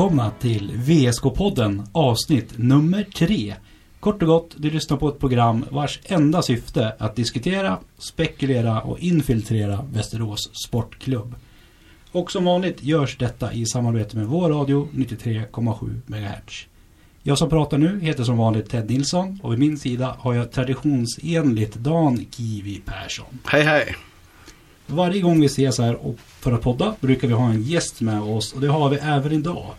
välkomna till VSK-podden avsnitt nummer tre. Kort och gott, du lyssnar på ett program vars enda syfte är att diskutera, spekulera och infiltrera Västerås Sportklubb. Och som vanligt görs detta i samarbete med vår radio 93,7 MHz. Jag som pratar nu heter som vanligt Ted Nilsson och vid min sida har jag traditionsenligt Dan Kiwi Persson. Hej hej! Varje gång vi ses här för att podda brukar vi ha en gäst med oss och det har vi även idag.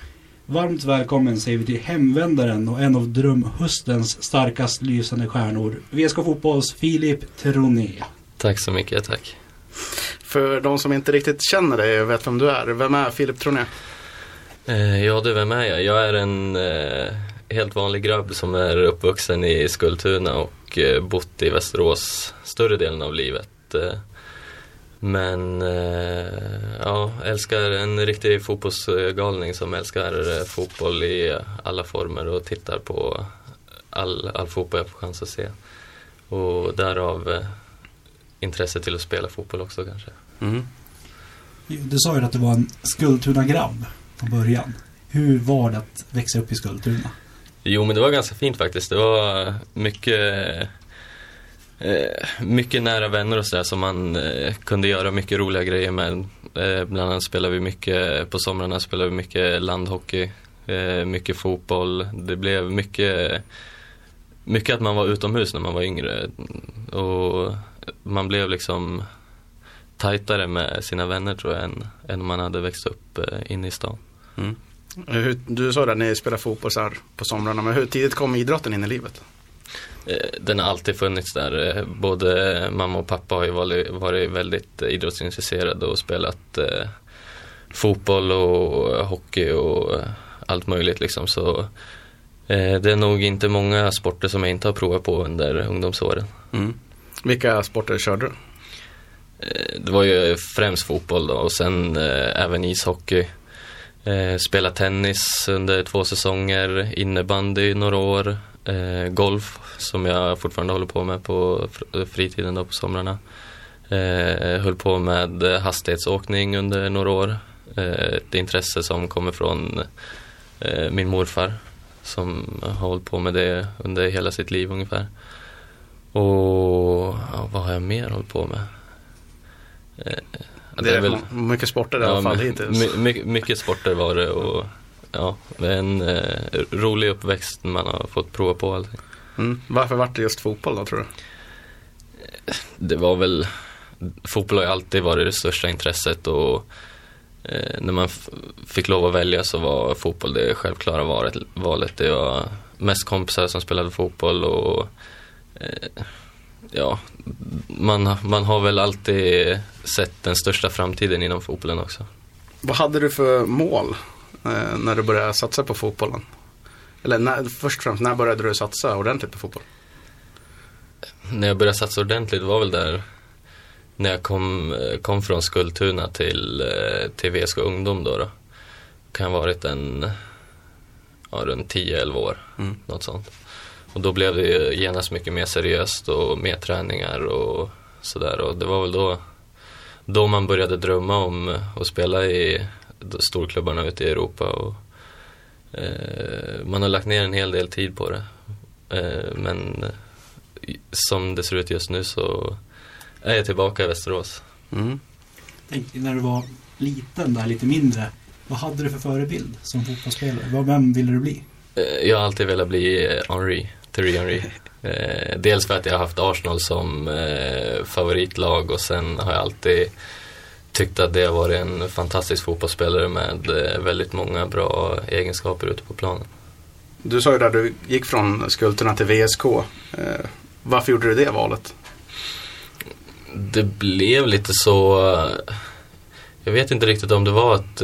Varmt välkommen säger vi till hemvändaren och en av drömhöstens starkast lysande stjärnor. VSK Fotbolls Filip Troné. Tack så mycket, tack. För de som inte riktigt känner dig och vet vem du är, vem är Filip Troné? Eh, ja du, vem är jag? Jag är en eh, helt vanlig grabb som är uppvuxen i Skultuna och eh, bott i Västerås större delen av livet. Eh, men eh, ja, älskar en riktig fotbollsgalning som älskar eh, fotboll i alla former och tittar på all, all fotboll jag får chans att se. Och därav eh, intresse till att spela fotboll också kanske. Mm. Du sa ju att du var en Skultuna-grabb från början. Hur var det att växa upp i Skultuna? Jo men det var ganska fint faktiskt. Det var mycket eh, mycket nära vänner och sådär som man eh, kunde göra mycket roliga grejer med. Eh, bland annat spelade vi mycket, på somrarna spelade vi mycket landhockey, eh, mycket fotboll. Det blev mycket, mycket att man var utomhus när man var yngre. Och man blev liksom tajtare med sina vänner tror jag än, än om man hade växt upp eh, inne i stan. Mm. Hur, du sa att ni spelar fotboll så här på somrarna, men hur tidigt kom idrotten in i livet? Eh, Den har alltid funnits där. Eh, Både mamma och pappa har ju varit, varit väldigt idrottsintresserade och spelat eh, fotboll och hockey och eh, allt möjligt liksom. Så eh, det är nog inte många sporter som jag inte har provat på under ungdomsåren. Mm. Vilka sporter körde du? Eh, Det var ju främst fotboll då och sen även ishockey. Spela tennis under två säsonger, innebandy några år, eh, golf som jag fortfarande håller på med på fr- fritiden då på somrarna. Eh, höll på med hastighetsåkning under några år. Eh, ett intresse som kommer från eh, min morfar som har hållit på med det under hela sitt liv ungefär. Och ja, vad har jag mer hållit på med? Eh, Det är, mycket sporter i alla fall hittills. my- my- mycket sporter var det och ja, en eh, rolig uppväxt man har fått prova på allting. Mm. Varför vart det just fotboll då tror du? Det var väl, fotboll har ju alltid varit det största intresset och eh, när man fick lov att välja så var fotboll det självklara valet. valet. Det var mest kompisar som spelade fotboll och eh, ja, man, man har väl alltid sett den största framtiden inom fotbollen också. Vad hade du för mål eh, när du började satsa på fotbollen? Eller när, först och främst, när började du satsa ordentligt på fotboll? när jag började satsa ordentligt var väl där när jag kom, eh, kom från Skultuna till, eh, till VSK Ungdom då. då. Kan ha varit en, ja runt 10-11 år, Mm. något sånt. Och då blev det genast mycket mer seriöst och mer träningar och sådär. Och det var väl då, då man började drömma om att spela i storklubbarna ute i Europa. Och, eh, man har lagt ner en hel del tid på det. Eh, men i- som det ser ut just nu så är jag tillbaka i Västerås. Mm. Tänk när du var liten där, lite mindre. Vad hade du för förebild som fotbollsspelare? Vad- Vem ville du bli? Eh, Jag har alltid velat bli eh, Henry, Thierry Henry. Eh, dels för att jag har haft Arsenal som eh, favoritlag och sen har jag alltid tyckt att det har varit en fantastisk fotbollsspelare med eh, väldigt många bra egenskaper ute på planen. Du sa ju där du gick från Skultorna till VSK. Eh, varför gjorde du det valet? Det blev lite så... eh, Jag vet inte riktigt om det var att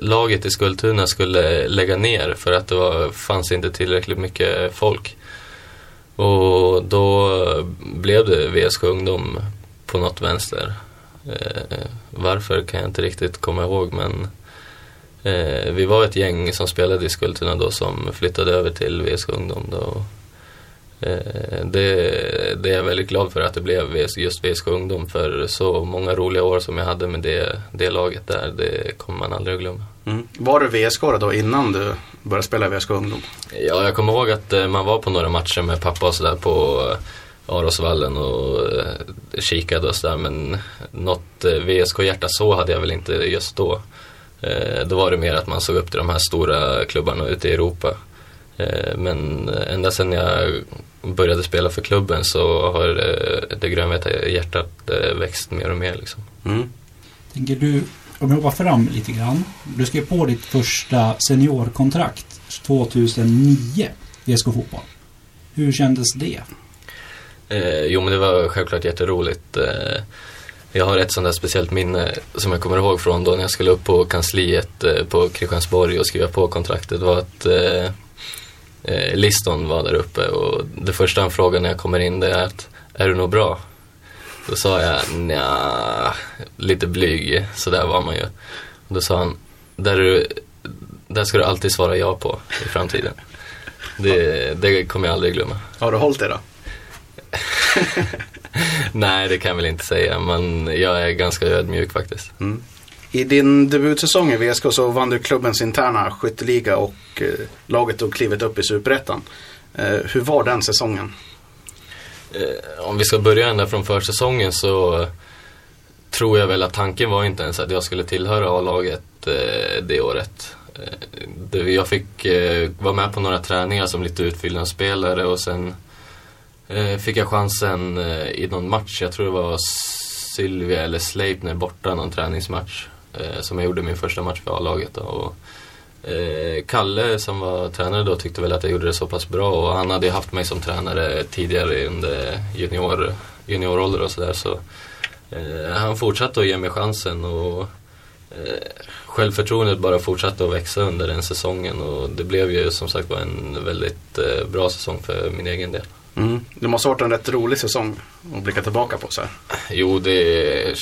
laget i Skultuna skulle lägga ner för att det var, fanns inte tillräckligt mycket folk. Och då blev det VSK Ungdom på något vänster. Eh, varför kan jag inte riktigt komma ihåg men eh, vi var ett gäng som spelade i Skultuna då som flyttade över till VSK Ungdom då. Eh, det, det är jag väldigt glad för att det blev just VSK Ungdom för så många roliga år som jag hade med det, det laget där, det kommer man aldrig att glömma. Mm. Var du VSK då innan du började spela i VSK Ungdom? Ja, jag kommer ihåg att eh, man var på några matcher med pappa och sådär på Arosvallen och kikade och sådär men något VSK-hjärta så hade jag väl inte just då. Då var det mer att man såg upp till de här stora klubbarna ute i Europa. Men ända sedan jag började spela för klubben så har det grönvita hjärtat växt mer och mer. Liksom. Mm. Tänker du, om jag hoppar fram lite grann. Du skrev på ditt första seniorkontrakt 2009 i SK Fotboll. Hur kändes det? Eh, jo men det var självklart jätteroligt. Eh, jag har ett sånt där speciellt minne som jag kommer ihåg från då när jag skulle upp på kansliet eh, på Kristiansborg och skriva på kontraktet var att eh, eh Liston var där uppe och det första han frågade när jag kommer in det är att är du nog bra? Då sa jag nja, lite blyg, så där var man ju. Då sa han, där, du, där ska du alltid svara ja på i framtiden. Det, det kommer jag aldrig glömma. Har du hållit det då? Nej, det kan jag väl inte säga, men jag är ganska ödmjuk faktiskt. Mm. I din debutsäsong i VSK så vann du klubbens interna skytteliga och eh, laget tog klivet upp i Superettan. Eh, hur var den säsongen? Eh, om vi ska börja ända från försäsongen så tror jag väl att tanken var inte ens att jag skulle tillhöra A-laget eh, det året. Eh, jag fick eh, vara med på några träningar som lite utfyllnadsspelare och sen Eh, fick jag chansen eh, i någon match, jag tror det var Sylvia eller Sleipner borta, någon träningsmatch. Eh, som jag gjorde min första match för A-laget. Eh, Kalle som var tränare då tyckte väl att jag gjorde det så pass bra och han hade ju haft mig som tränare tidigare under junior, juniorålder och sådär så, eh, han fortsatte att ge mig chansen och eh, självförtroendet bara fortsatte att växa under den säsongen och det blev ju som sagt var en väldigt eh, bra säsong för min egen del. Mm. Det måste ha varit en rätt rolig säsong att blicka tillbaka på så här. Jo, det är,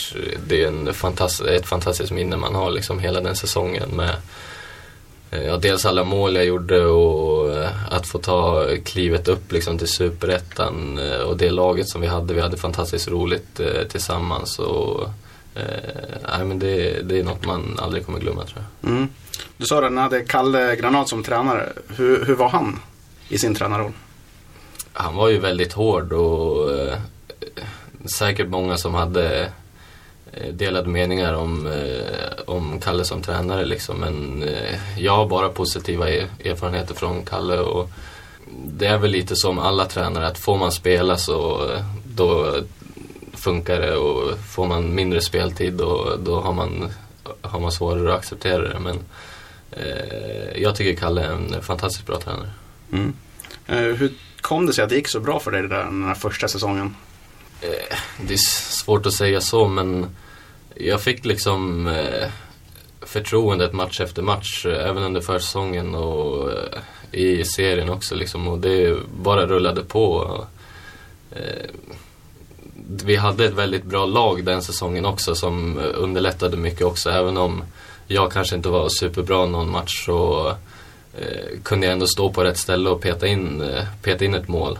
det är en fantastisk, ett fantastiskt minne man har liksom hela den säsongen med Eh, ja, dels alla mål jag gjorde och eh, att få ta klivet upp liksom till superettan eh, och det laget som vi hade. Vi hade fantastiskt roligt tillsammans. Och, eh, men det, det är något man aldrig kommer glömma tror jag. Mm. Du sa att ni hade Kalle Granat som tränare. Hur, hur var han i sin tränarroll? Han var ju väldigt hård och eh, säkert många som hade Eh, delade meningar om, eh, om Kalle som tränare liksom. Men eh, jag har bara positiva e-, erfarenheter från Kalle och det är väl lite som alla tränare att får man spela så eh, då funkar det och får man mindre speltid då, då har, man, har man svårare att acceptera det. Men eh, jag tycker Kalle är en fantastiskt bra tränare. Mm. Eh, hur kom det sig att det gick så bra för dig där, den här första säsongen? Eh, det är svårt att säga så men jag fick liksom eh, förtroendet match efter match, även under försäsongen och i serien också liksom. Och det bara rullade på. Vi hade ett väldigt bra lag den säsongen också som underlättade mycket också. Även om jag kanske inte var superbra någon match så eh, kunde jag ändå stå på rätt ställe och peta in, eh, peta in ett mål.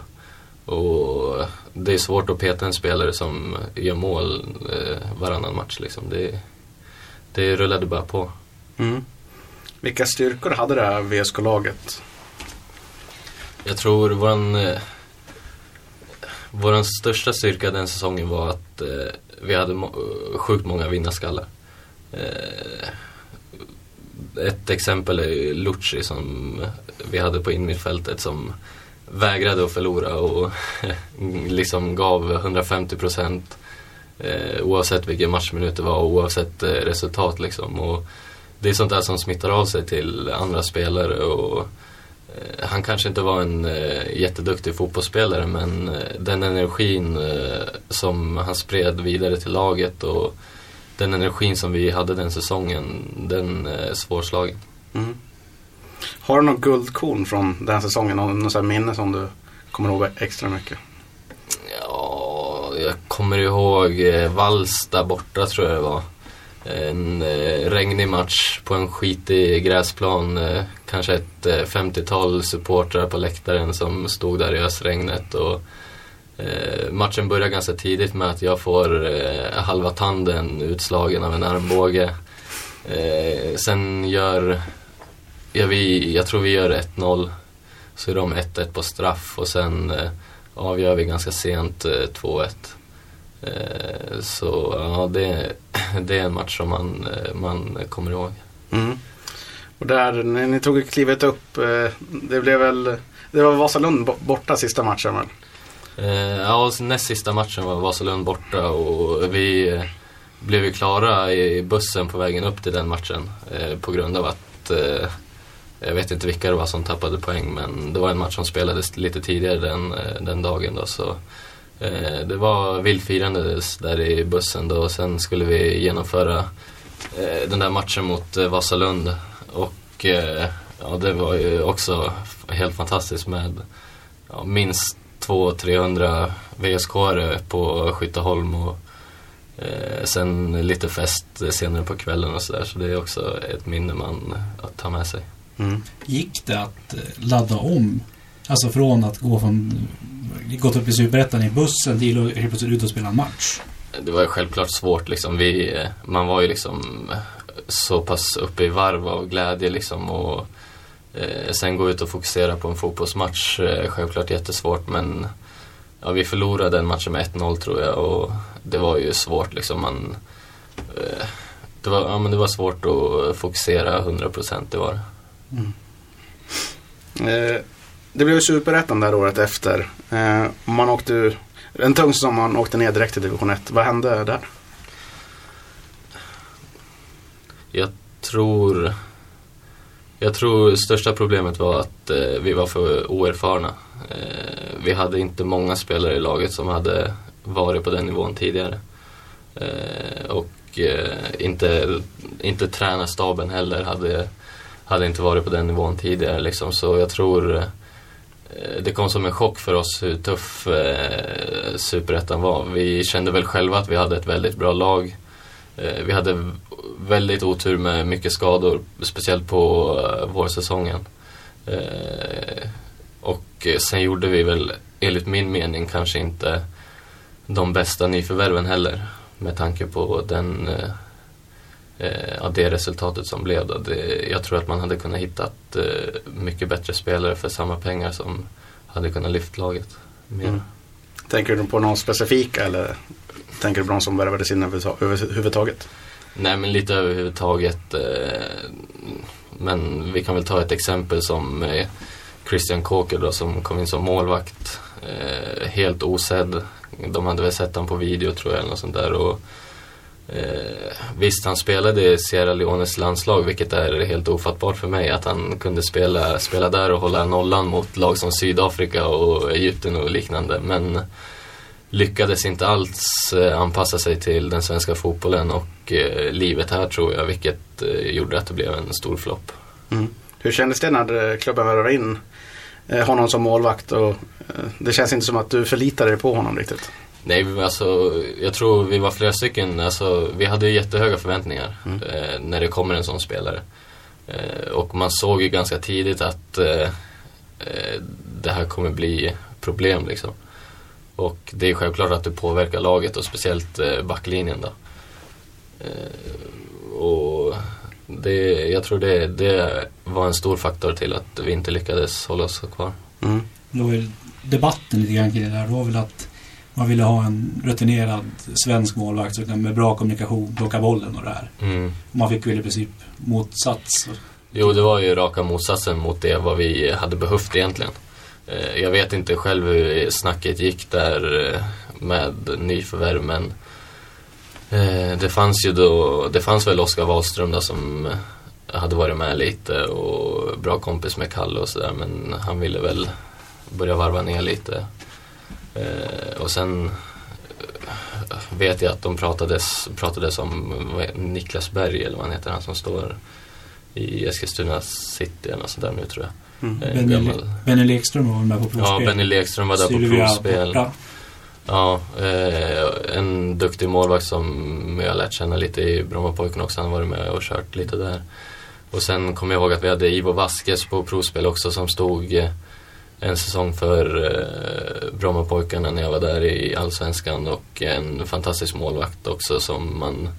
Och det är svårt att peta en spelare som gör mål eh, varannan match. Liksom. Det, det rullade bara på. Mm. Vilka styrkor hade det här VSK-laget? Jag tror våran, eh, våran största styrka den säsongen var att eh, vi hade må sjukt många vinnarskallar. Eh, ett exempel är Lucci som vi hade på innermittfältet som vägrade att förlora och liksom gav 150 procent eh, oavsett vilken matchminut det var och oavsett eh, resultat liksom. Och det är sånt där som smittar av sig till andra spelare och eh, han kanske inte var en eh, jätteduktig fotbollsspelare men eh, den energin eh, som han spred vidare till laget och den energin som vi hade den säsongen, den är svårslagen. Mm. Har du något guldkorn från den säsongen? Något så minne som du kommer ihåg extra mycket? Ja, jag kommer ihåg eh, Vals där borta tror jag det var. en eh, regnig match på en skitig gräsplan. Eh, kanske ett eh, 50-tal supportrar på läktaren som stod där i ösregnet. Och, eh, matchen börjar ganska tidigt med att jag får eh, halva tanden utslagen av en armbåge. Eh, sen gör, ja, vi, jag tror vi gör 1-0. Så är de 1-1 på straff och sen eh, avgör vi ganska sent eh, 2-1. Eh, så ja, det, det är en match som man, eh, man kommer ihåg. Mm. Och där, när ni tog klivet upp, eh, det blev väl, det var Vasalund borta sista matchen väl? Eh, ja, och näst sista matchen var Vasalund borta och vi eh, blev ju klara i bussen på vägen upp till den matchen eh, på grund av att eh, jag vet inte vilka det var som tappade poäng men det var en match som spelades lite tidigare den, eh, den dagen då så eh, det var vildfirande där i bussen då. Och sen skulle vi genomföra eh, den där matchen mot eh, Vasalund. Och eh, ja, det var ju också helt fantastiskt med ja, minst 200-300 vsk på Skytteholm och eh, sen lite fest senare på kvällen och sådär. Så det är också ett minne man att ta med sig. Mm. Gick det att eh, ladda om? Alltså från att gå från gått upp i Superettan i bussen till att helt plötsligt ut och spela en match. Det var ju självklart svårt liksom. Vi, eh, man var ju liksom så pass uppe i varv av glädje liksom och eh, sen gå ut och fokusera på en fotbollsmatch eh, självklart jättesvårt men ja, vi förlorade den matchen med 1-0 tror jag och det var ju svårt liksom. Man, eh, det, var, ja, men det var svårt att fokusera 100% det var det. Eh, det blev ju Superettan där året efter. Eh, man åkte ur, en tung säsong, man åkte ner direkt till division 1. Vad hände där? Jag tror... Jag tror största problemet var att eh, vi var för oerfarna. Eh, vi hade inte många spelare i laget som hade varit på den nivån tidigare. Eh, och eh, inte, inte tränarstaben heller hade, hade inte varit på den nivån tidigare. Liksom. Så jag tror eh, det kom som en chock för oss hur tuff eh, Superettan var. Vi kände väl själva att vi hade ett väldigt bra lag. Eh, vi hade väldigt otur med mycket skador, speciellt på eh, vårsäsongen. Eh, och sen gjorde vi väl, enligt min mening, kanske inte de bästa nyförvärven heller. Med tanke på den, ja, det resultatet som blev. Då. Det, jag tror att man hade kunnat hitta mycket bättre spelare för samma pengar som hade kunnat lyfta laget mer. Mm. Tänker du på någon specifik eller tänker du på någon som värvades in överhuvudtaget? Nej men lite överhuvudtaget. Eh, men vi kan väl ta ett exempel som eh, Christian Kåker då som kom in som målvakt. Eh, helt osedd. De hade väl sett honom på video tror jag eller något sånt där. Och, eh, visst han spelade i Sierra Leones landslag vilket är helt ofattbart för mig att han kunde spela, spela där och hålla nollan mot lag som Sydafrika och Egypten och liknande. Men lyckades inte alls eh, anpassa sig till den svenska fotbollen och eh, livet här tror jag, vilket eh, gjorde att det blev en stor flopp. Mm. Hur kändes det när klubben värvade in honom som målvakt? Och, det känns inte som att du förlitar dig på honom riktigt. Nej, alltså, jag tror vi var flera stycken, alltså, vi hade ju jättehöga förväntningar Mm. eh, när det kommer en sån spelare. Eh, och man såg ju ganska tidigt att eh, det här kommer bli problem liksom. Och det är självklart att det påverkar laget och speciellt eh, backlinjen då. Eh, och det, jag tror det, det var en stor faktor till att vi inte lyckades hålla oss kvar. Mm. Då ju debatten lite grann kring det där. Det var väl att man ville ha en rutinerad svensk målvakt med bra kommunikation plocka bollen och det här. Mm. Man fick väl i princip motsats. Jo, det var ju raka motsatsen mot det vad vi hade behövt egentligen. Eh, jag vet inte själv hur snacket gick där eh, med nyförvärv men eh, det fanns ju då, det fanns väl Oskar Wahlström där som hade varit med lite och bra kompis med Kalle och sådär men han ville väl börja varva ner lite. Och sen vet jag att de pratades, pratades om Niklas Berg eller vad han heter, han som står i Eskilstuna city eller något sådär nu tror jag. Mm. Eh, Benny, gammal- Benny Lekström var med på provspel. Ja, Benny Lekström var där på Sylvia provspel. borta. Ja, eh, en duktig målvakt som jag lärt känna lite i Brommapojkarna också. Han har varit med och kört lite där. Och sen kommer jag ihåg att vi hade Ivo Vaskes på provspel också som stod eh, en säsong för eh, Brommapojkarna när jag var där i Allsvenskan och en fantastisk målvakt också som man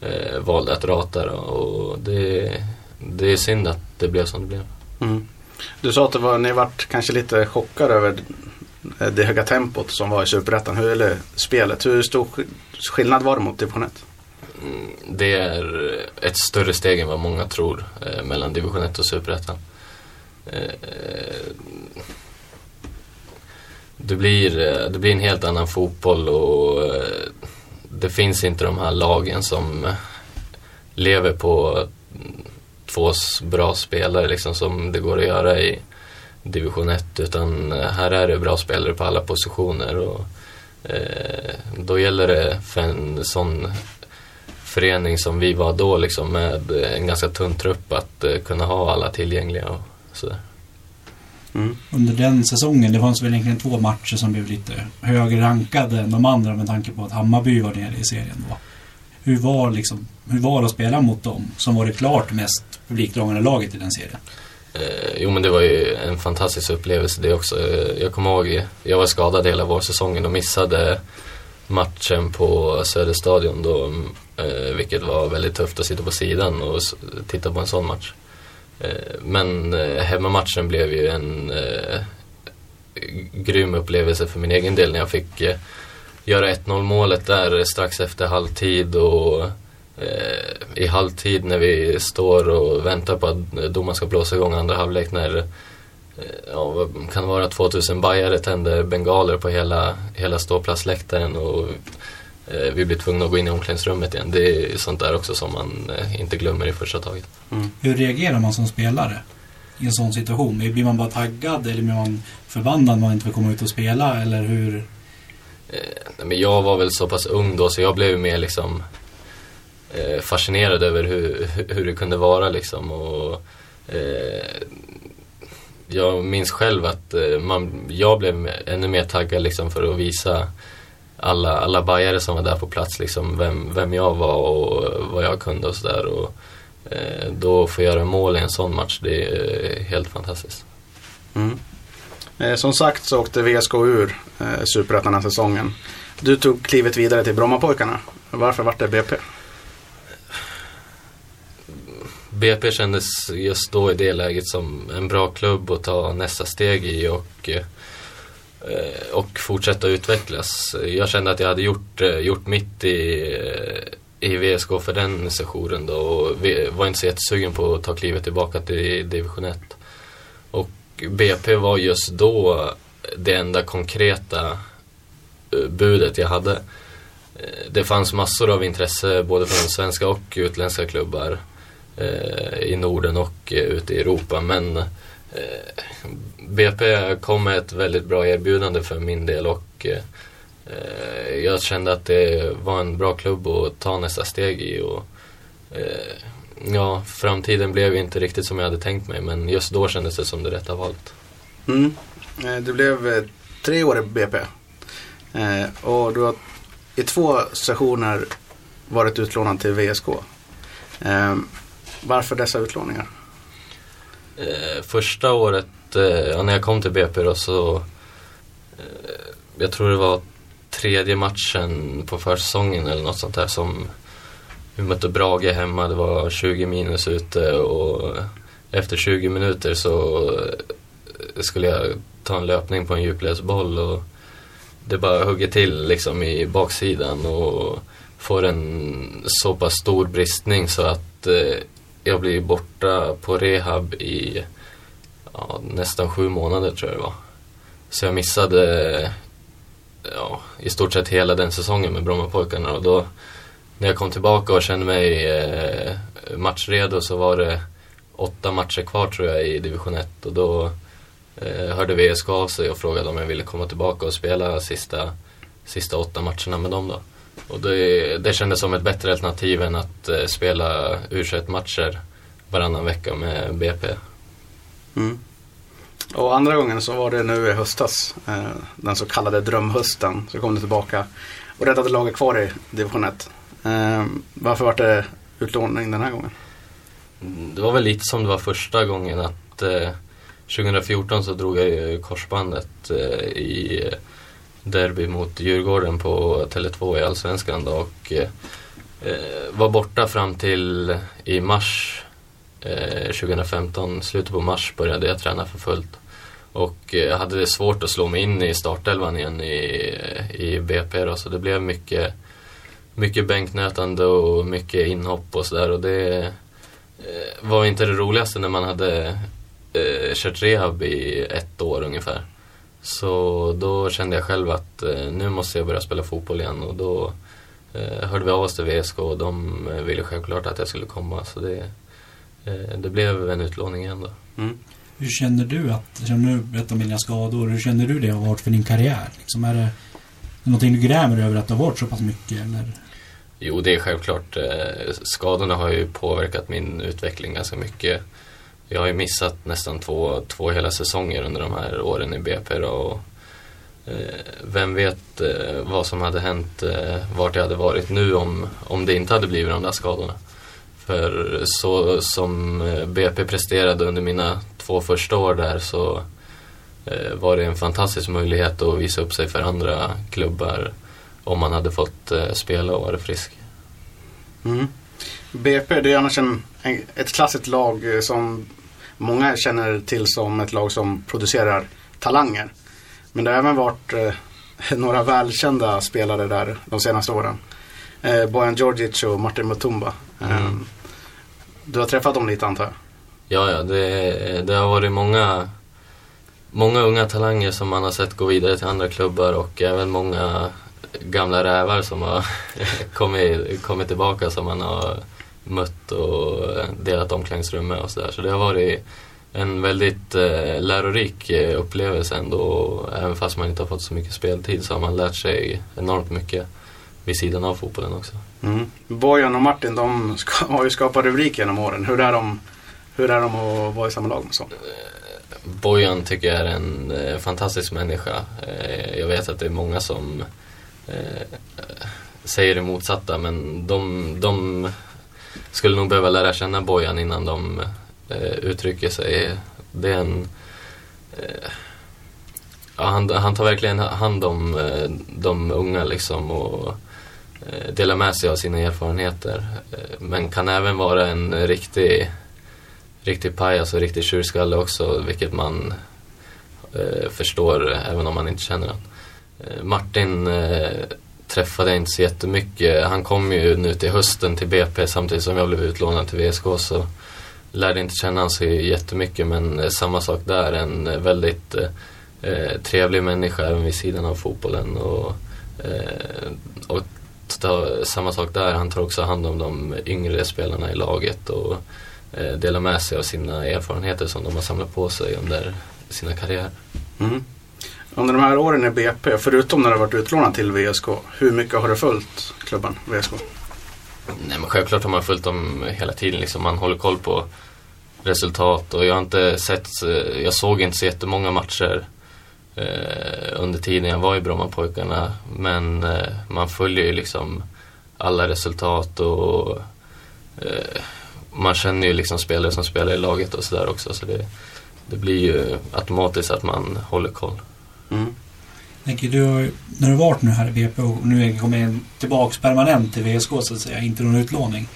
eh, valde att rata då. och det, det är synd att det blev som det blev. Mm. Du sa att det var, ni vart kanske lite chockade över det höga tempot som var i Superettan, eller spelet. Hur stor skillnad var det mot division 1? Mm, det är ett större steg än vad många tror eh, mellan division 1 och Superettan. Eh, det, blir, eh, det blir en helt annan fotboll och eh, det finns inte de här lagen som lever på två bra spelare liksom som det går att göra i division 1 utan här är det bra spelare på alla positioner och eh, då gäller det för en sån förening som vi var då liksom med en ganska tunn trupp att eh, kunna ha alla tillgängliga och sådär. Mm. Under den säsongen, det fanns väl egentligen två matcher som blev lite högre rankade än de andra med tanke på att Hammarby var nere i serien då. Hur var, liksom, hur var det att spela mot dem som var det klart mest publikdragande laget i den serien? Eh, jo men det var ju en fantastisk upplevelse det också. Eh, jag kommer ihåg, jag var skadad hela vårsäsongen och missade matchen på Söderstadion då. Eh, vilket var väldigt tufft att sitta på sidan och titta på en sån match. Eh, men eh, hemmamatchen blev ju en eh, grym upplevelse för min egen del när jag fick eh, göra 1-0 målet där strax efter halvtid och i halvtid när vi står och väntar på att domaren ska blåsa igång andra halvlek när eh, ja, kan det vara, 2000 bajare tänder bengaler på hela, hela ståplatsläktaren och eh, vi blir tvungna att gå in i omklädningsrummet igen. Det är sånt där också som man eh, inte glömmer i första taget. Mm. Hur reagerar man som spelare i en sån situation? Blir man bara taggad eller blir man förbannad när man inte får komma ut och spela eller hur? Eh, men jag var väl så pass ung då så jag blev mer liksom eh, fascinerad över hur, hur det kunde vara liksom. Och, eh, jag minns själv att eh, man, jag blev ännu mer taggad liksom för att visa alla, alla bajare som var där på plats liksom vem, vem jag var och vad jag kunde och sådär. Eh, då få göra mål i en sån match, det är eh, helt fantastiskt. Mm. Eh, som sagt så åkte VSK ur eh, Superettan den säsongen. Du tog klivet vidare till Brommapojkarna. Varför vart det BP? BP kändes just då i det läget som en bra klubb att ta nästa steg i och, eh, och fortsätta utvecklas. Jag kände att jag hade gjort, eh, gjort mitt i, eh, i VSK för den sessionen då och var inte så jättesugen på att ta klivet tillbaka till division 1. Och BP var just då det enda konkreta budet jag hade. Det fanns massor av intresse både från svenska och utländska klubbar eh, Eh, i Norden och eh, ute i Europa. Men eh, BP kom med ett väldigt bra erbjudande för min del och jag kände att det var en bra klubb att ta nästa steg i. Och, ja, framtiden blev inte riktigt som jag hade tänkt mig men just då kändes det som det rätta valet. Mm. Du det blev tre år i BP. och du har i två sessioner varit utlånad till VSK. Varför dessa utlåningar? Eh, första året, eh, när jag kom till BP då så eh, Jag tror det var tredje matchen på försäsongen eller något sånt där som Vi mötte Brage hemma, det var 20 minus ute och efter 20 minuter så eh, skulle jag ta en löpning på en djupledsboll och det bara hugger till liksom i baksidan och får en så pass stor bristning så att eh, jag blev borta på rehab i ja, nästan sju månader tror jag det var. Så jag missade ja, i stort sett hela den säsongen med Brommapojkarna och då när jag kom tillbaka och kände mig eh, matchredo så var det åtta matcher kvar tror jag i division 1 och då eh, hörde VSK av sig och frågade om jag ville komma tillbaka och spela sista, sista åtta matcherna med dem då. Och det, det kändes som ett bättre alternativ än att eh, spela u matcher varannan vecka med BP. Mm. Och andra gången så var det nu i höstas. Eh, den så kallade drömhösten. Så kom du tillbaka och räddade laget kvar i division 1. Eh, varför var det utlåning den här gången? Det var väl lite som det var första gången att eh, 2014 så drog jag ju korsbandet eh, i derby mot Djurgården på Tele2 i Allsvenskan då, och eh, var borta fram till i mars eh, 2015. Slutet på mars började jag träna för fullt. Och eh, hade det svårt att slå mig in i startelvan igen i, i BP då, så det blev mycket, mycket bänknötande och mycket inhopp och sådär. Och det eh, var inte det roligaste när man hade eh, kört rehab i ett år ungefär. Så då kände jag själv att eh, nu måste jag börja spela fotboll igen och då eh, hörde vi av oss till VSK och de eh, ville självklart att jag skulle komma. Så det, eh, det blev en utlåning igen då. Mm. Hur känner du att, känner du berätta om dina skador, hur känner du det har varit för din karriär? Liksom, är det någonting du grämer över att det har varit så pass mycket eller? Jo, det är självklart. Skadorna har ju påverkat min utveckling ganska mycket. Jag har ju missat nästan två, två hela säsonger under de här åren i BP då, och eh, vem vet eh, vad som hade hänt, eh, vart jag hade varit nu om, om det inte hade blivit de där skadorna. För så som eh, BP presterade under mina två första år där så eh, var det en fantastisk möjlighet att visa upp sig för andra klubbar om man hade fått spela och varit frisk. Mm. BP det är annars en, ett klassiskt lag som många känner till som ett lag som producerar talanger. Men det har även varit eh, några välkända spelare där de senaste åren. Eh, Bojan Djordjic och Martin Mutumba. Mm. Eh, du har träffat dem lite antar jag? Ja, ja det, det har varit många, många unga talanger som man har sett gå vidare till andra klubbar och även många gamla rävar som har kommit, kommit tillbaka som man har mött och delat omklädningsrum med och sådär. Så det har varit en väldigt eh, lärorik eh, upplevelse ändå. Även fast man inte har fått så mycket speltid så har man lärt sig enormt mycket vid sidan av fotbollen också. Mm. Bojan och Martin de har ju skapat rubriker genom åren. Hur är, de, hur är de att vara i samma lag med så? Bojan tycker jag är en eh, fantastisk människa. Eh, jag vet att det är många som eh, säger det motsatta men de, de skulle nog behöva lära känna Bojan innan de eh, uttrycker sig. Det är en... Eh, ja, han, han tar verkligen hand om eh, de unga liksom och eh, delar med sig av sina erfarenheter. Eh, men kan även vara en riktig, riktig pajas och riktig tjurskalle också, vilket man eh, förstår även om man inte känner honom. Eh, Martin eh, träffade jag inte så jättemycket. Han kom ju nu till hösten till BP samtidigt som jag blev utlånad till VSK så lärde inte känna honom så jättemycket men eh, samma sak där. En eh, väldigt eh, eh, trevlig människa även vid sidan av fotbollen. Och, eh, och ta, samma sak där, han tar också hand om de yngre spelarna i laget och eh, delar med sig av sina erfarenheter som de har samlat på sig under sina karriärer. Mm. Under de här åren i BP, förutom när du varit utlånad till VSK, hur mycket har du följt klubben VSK? Nej, men självklart har man följt dem hela tiden. Liksom. Man håller koll på resultat och jag har inte sett, eh, jag såg inte så jättemånga matcher eh, under tiden jag var i Brommapojkarna. Men eh, man följer ju liksom alla resultat och eh, man känner ju liksom spelare som spelar i laget och sådär också. Så det, det blir ju automatiskt att man håller koll. Mm. Tänker du, när du varit nu här i BP och nu kommer tillbaks permanent till VSK så att säga, inte någon utlåning.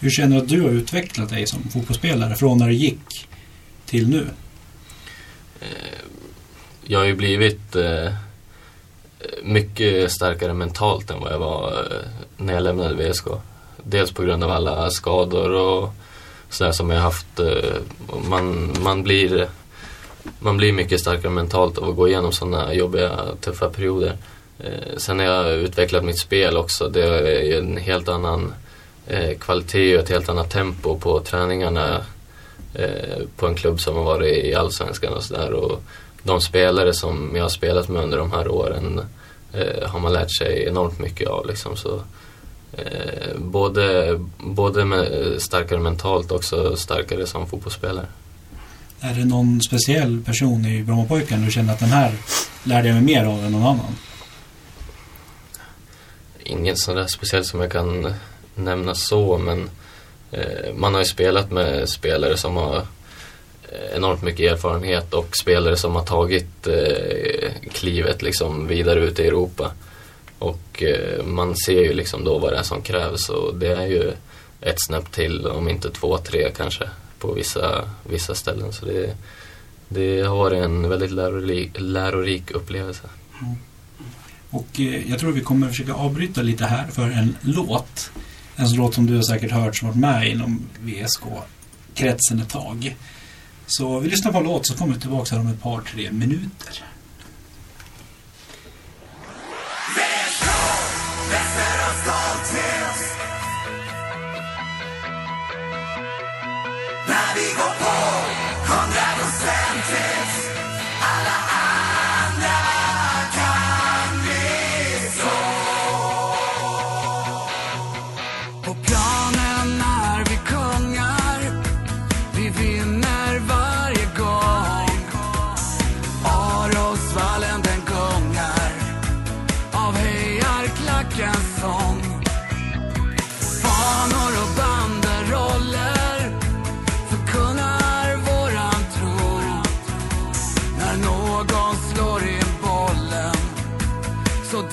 Hur känner du att du har utvecklat dig som fotbollsspelare från när du gick till nu? Eh, jag har ju blivit eh, mycket starkare mentalt än vad jag var eh, när jag lämnade VSK. Dels på grund av alla skador och sådär som jag haft. Man, man blir man blir mycket starkare mentalt av att gå igenom sådana jobbiga, tuffa perioder. Eh, sen har jag utvecklat mitt spel också. Det är en helt annan eh, kvalitet och ett helt annat tempo på träningarna eh, på en klubb som har varit i Allsvenskan och sådär. De spelare som jag har spelat med under de här åren eh, har man lärt sig enormt mycket av. Liksom, så, eh, både både med, starkare mentalt och också starkare som fotbollsspelare. Är det någon speciell person i Brommapojkarna du känner att den här lärde jag mig mer av än någon annan? Ingen sån där speciell som jag kan eh, nämna så men eh, man har ju spelat med spelare som har eh, enormt mycket erfarenhet och spelare som har tagit eh, klivet liksom vidare ut i Europa. Och eh, man ser ju liksom då vad det är som krävs och det är ju ett snäpp till, om inte två, tre kanske på vissa, vissa ställen. Så det, det har varit en väldigt lärorik, lärorik upplevelse. Mm. Och eh, jag tror vi kommer försöka avbryta lite här för en låt. En låt som du har säkert hört som varit med inom VSK-kretsen ett tag. Så vi lyssnar på en låt så kommer vi tillbaka här om ett par, tre minuter. Arosvallen den gungar Av hejarklackens sång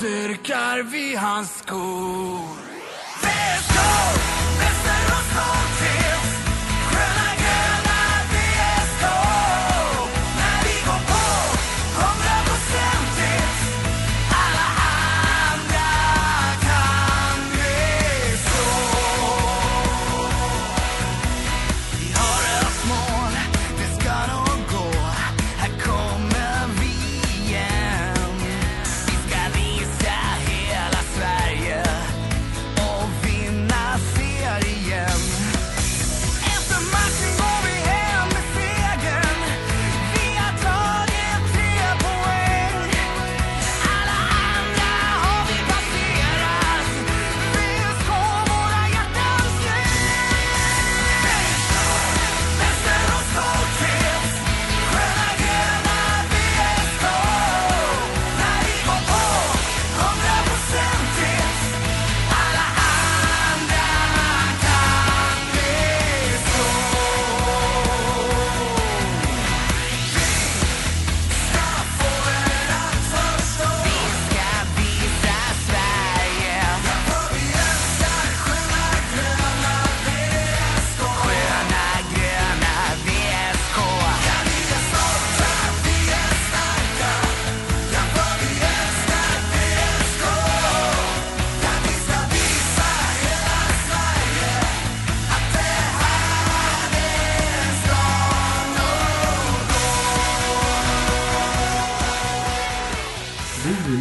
dyrkar vi hans skor.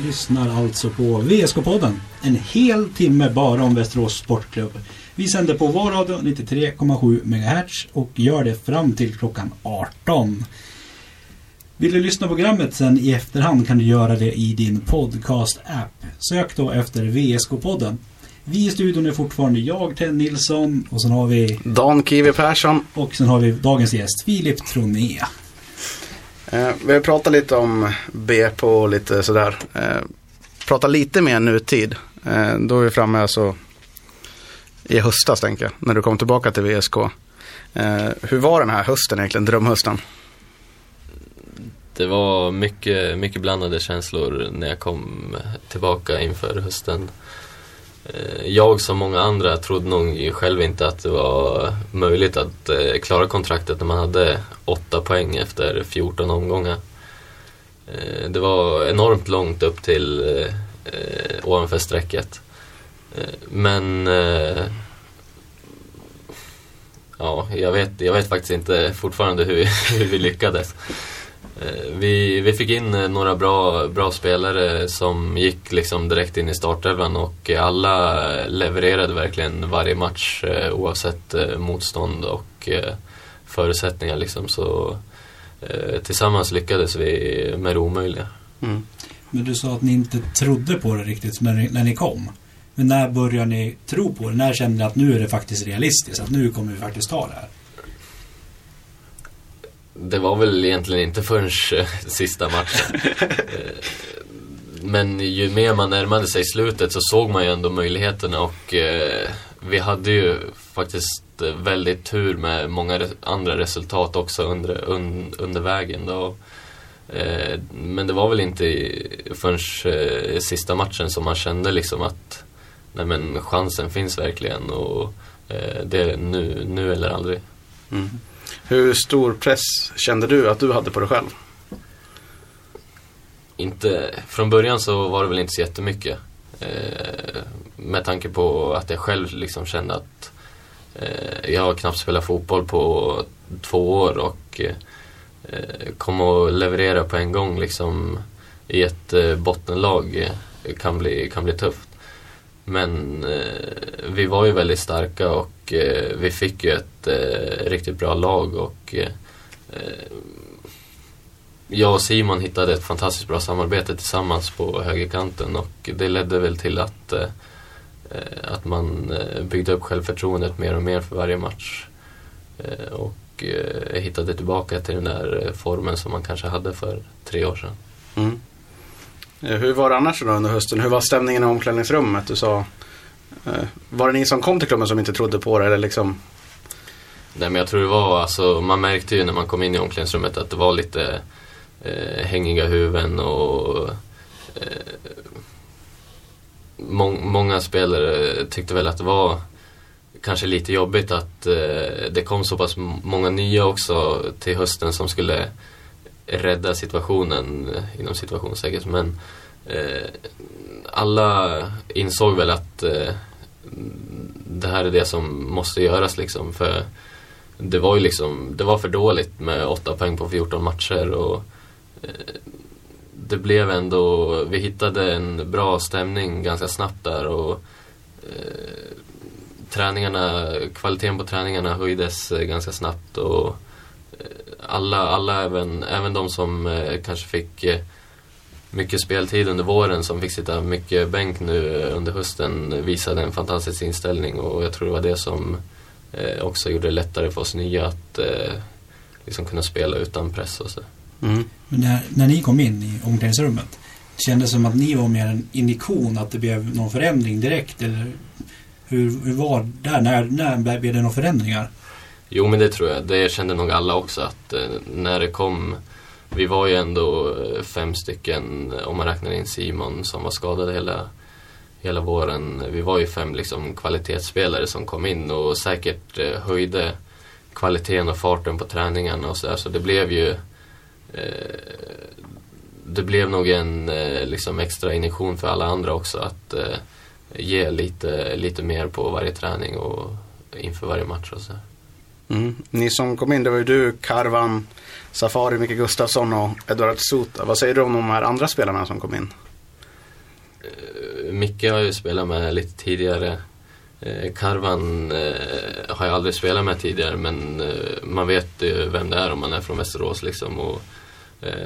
Lyssnar alltså på VSK-podden. En hel timme bara om Västerås Sportklubb. Vi sänder på vår radio 93,7 MHz och gör det fram till klockan 18. Vill du lyssna på programmet sen i efterhand kan du göra det i din podcast-app. Sök då efter VSK-podden. Vi i studion är fortfarande jag, Ted Nilsson och sen har vi Dan Kiwi Persson. och sen har vi dagens gäst Filip Troné. Eh, vi har pratat lite om BP och lite sådär. Eh, prata lite mer nutid. Eh, då är vi framme alltså i höstas tänker jag, när du kom tillbaka till VSK. Eh, hur var den här hösten egentligen, drömhösten? Det var mycket, mycket blandade känslor när jag kom tillbaka inför hösten. Eh, jag som många andra trodde nog själv inte att det var möjligt att eh, klara kontraktet när man hade åtta poäng efter 14 omgångar. Eh, det var enormt långt upp till eh, ovanför strecket. Men eh, ja, jag vet, jag vet faktiskt inte fortfarande hur, hur vi lyckades. Eh, vi, vi fick in eh, några bra, bra spelare som gick liksom direkt in i startelvan och alla eh, levererade verkligen varje match oavsett motstånd och förutsättningar. Liksom. Så tillsammans lyckades vi med det omöjliga. Mm. Men du sa att ni inte trodde på det riktigt när ni kom. Men när började ni tro på det? När kände ni att nu är det faktiskt realistiskt? Att nu kommer vi faktiskt ta det här? Det var väl egentligen inte förrän sista matchen. Eh, men ju mer man närmade sig slutet så såg man ju ändå möjligheterna och eh, vi hade ju faktiskt väldigt tur med många andra resultat också under, un, under vägen. Då. Eh, men det var väl inte förrän eh, sista matchen som man kände liksom att nej men chansen finns verkligen och eh, det är nu, nu eller aldrig. Mm. Hur stor press kände du att du hade på dig själv? Inte, från början så var det väl inte så jättemycket. Eh, med tanke på att jag själv liksom kände att eh, jag har knappt spelat fotboll på två år och eh, kom att leverera på en gång liksom i ett eh, bottenlag kan bli, kan bli tufft. Men eh, vi var ju väldigt starka och eh, vi fick ju ett eh, riktigt bra lag och eh, eh, jag och Simon hittade ett fantastiskt bra samarbete tillsammans på högerkanten och det ledde väl till att, eh, att man eh, byggde upp självförtroendet mer och mer för varje match. Eh, och hittade tillbaka till den där formen som man kanske hade för tre år sedan. Mm. Eh, hur var det annars då under hösten? Hur var stämningen i omklädningsrummet? Du sa, eh, var det ni som kom till klubben som inte trodde på det? Eller liksom? Nej men jag tror det var, alltså, man märkte ju när man kom in i omklädningsrummet att det var lite eh, hängiga huvuden och eh, må många spelare tyckte väl att det var kanske lite jobbigt att eh, det kom så pass många nya också till hösten som skulle rädda situationen inom situationssäkert. Men eh, alla insåg väl att eh, det här är det som måste göras liksom. För det var ju liksom, det var för dåligt med 8 poäng på 14 matcher och eh, det blev ändå, vi hittade en bra stämning ganska snabbt där och eh, träningarna, kvaliteten på träningarna höjdes eh, ganska snabbt och eh, alla, alla även, även de som eh, kanske fick eh, mycket speltid under våren som fick sitta mycket bänk nu eh, under hösten visade en fantastisk inställning och jag tror det var det som eh, också gjorde det lättare för oss nya att eh, liksom kunna spela utan press och så. Mm. Men när, när ni kom in i omklädningsrummet Kändes det som att ni var mer en indikation att det blev någon förändring direkt eller hur, hur var det där? När, när blev det några förändringar? Jo men det tror jag. Det kände nog alla också att eh, när det kom vi var ju ändå eh, fem stycken eh, om man räknar in Simon som var skadad hela, hela våren. Vi var ju fem liksom kvalitetsspelare som kom in och säkert eh, höjde kvaliteten och farten på träningarna och sådär. Så det blev ju eh, det blev nog en eh, liksom extra injektion för alla andra också att eh, ge lite, lite mer på varje träning och inför varje match och så. Mm. Ni som kom in, det var ju du, Karvan, Safari, Micke Gustafsson och Eduard Sota. Vad säger du om de här andra spelarna som kom in? Eh, Micke har ju spelat med lite tidigare. Eh, Karvan eh, har jag aldrig spelat med tidigare men man vet ju vem det är om man är från Västerås liksom. Och,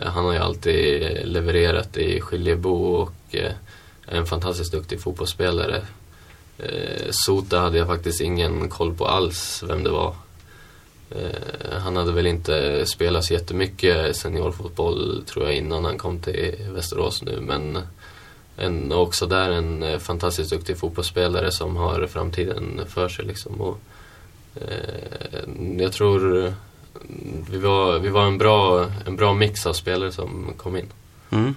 han har ju alltid levererat i Skiljebo och är en fantastiskt duktig fotbollsspelare. Sota hade jag faktiskt ingen koll på alls vem det var. Eh, han hade väl inte spelat så jättemycket seniorfotboll tror jag innan han kom till Västerås nu men en, också där en eh, fantastiskt duktig fotbollsspelare som har framtiden för sig liksom. Och, eh, jag tror vi var, vi var en, bra, en bra mix av spelare som kom in. Mm.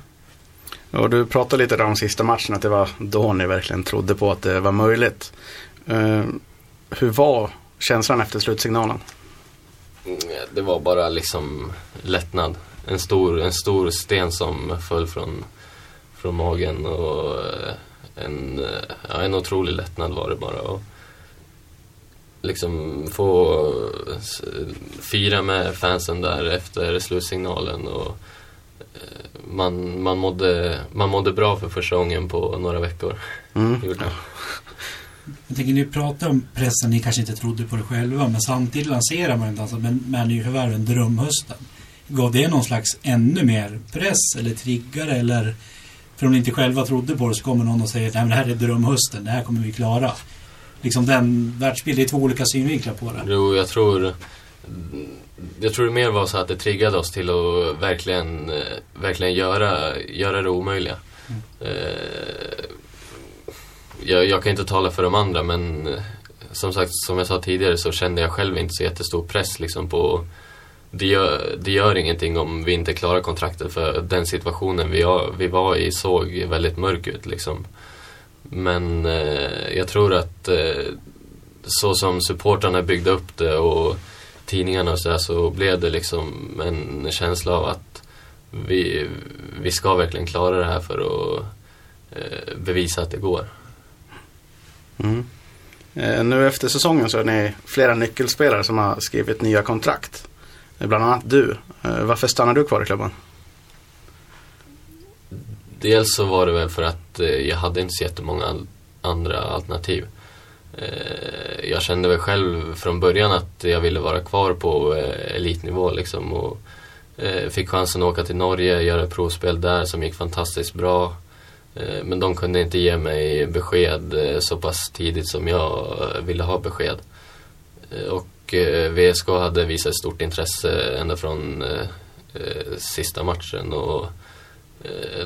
Och du pratade lite om sista matchen att det var då ni verkligen trodde på att det var möjligt. Eh, hur var känslan efter slutsignalen? Det var bara liksom lättnad. En stor, en stor sten som föll från, från magen och eh, en, ja, en otrolig lättnad var det bara. Och liksom få fira med fansen där efter slutsignalen och eh, man, man, mådde, man mådde bra för första gången på några veckor. Mm. Jag tänker, ni pratar om pressen, ni kanske inte trodde på det själva, men samtidigt lanserar man alltså med nyförvärven Drömhösten. Gav det någon slags ännu mer press eller triggare eller för om ni inte själva trodde på det så kommer någon och säger att det här är Drömhösten, det här kommer vi klara. Liksom den världsbilden, det är två olika synvinklar på det. Jo, jag tror jag tror det mer var så att det triggade oss till att verkligen, eh, verkligen göra, göra det omöjliga. Mm. Jag, jag, kan inte tala för de andra men eh, som sagt, som jag sa tidigare så kände jag själv inte så jättestor press liksom på det gör, det gör ingenting om vi inte klarar kontraktet för den situationen vi, vi var i såg väldigt mörk ut liksom. Men eh, jag tror att eh, så som supportrarna byggde upp det och tidningarna och sådär så blev det liksom en känsla av att vi, vi ska verkligen klara det här för att eh, bevisa att det går. Mm. Eh, nu efter säsongen så är ni flera nyckelspelare som har skrivit nya kontrakt. Eh, bland annat du. Eh, varför stannar du kvar i klubben? Dels så var det väl för att jag hade inte så jättemånga andra alternativ. Jag kände väl själv från början att jag ville vara kvar på elitnivå liksom och fick chansen att åka till Norge, göra provspel där som gick fantastiskt bra. Eh, men de kunde inte ge mig besked eh, så pass tidigt som jag eh, ville ha besked. Och VSK hade visat stort intresse ända från sista matchen och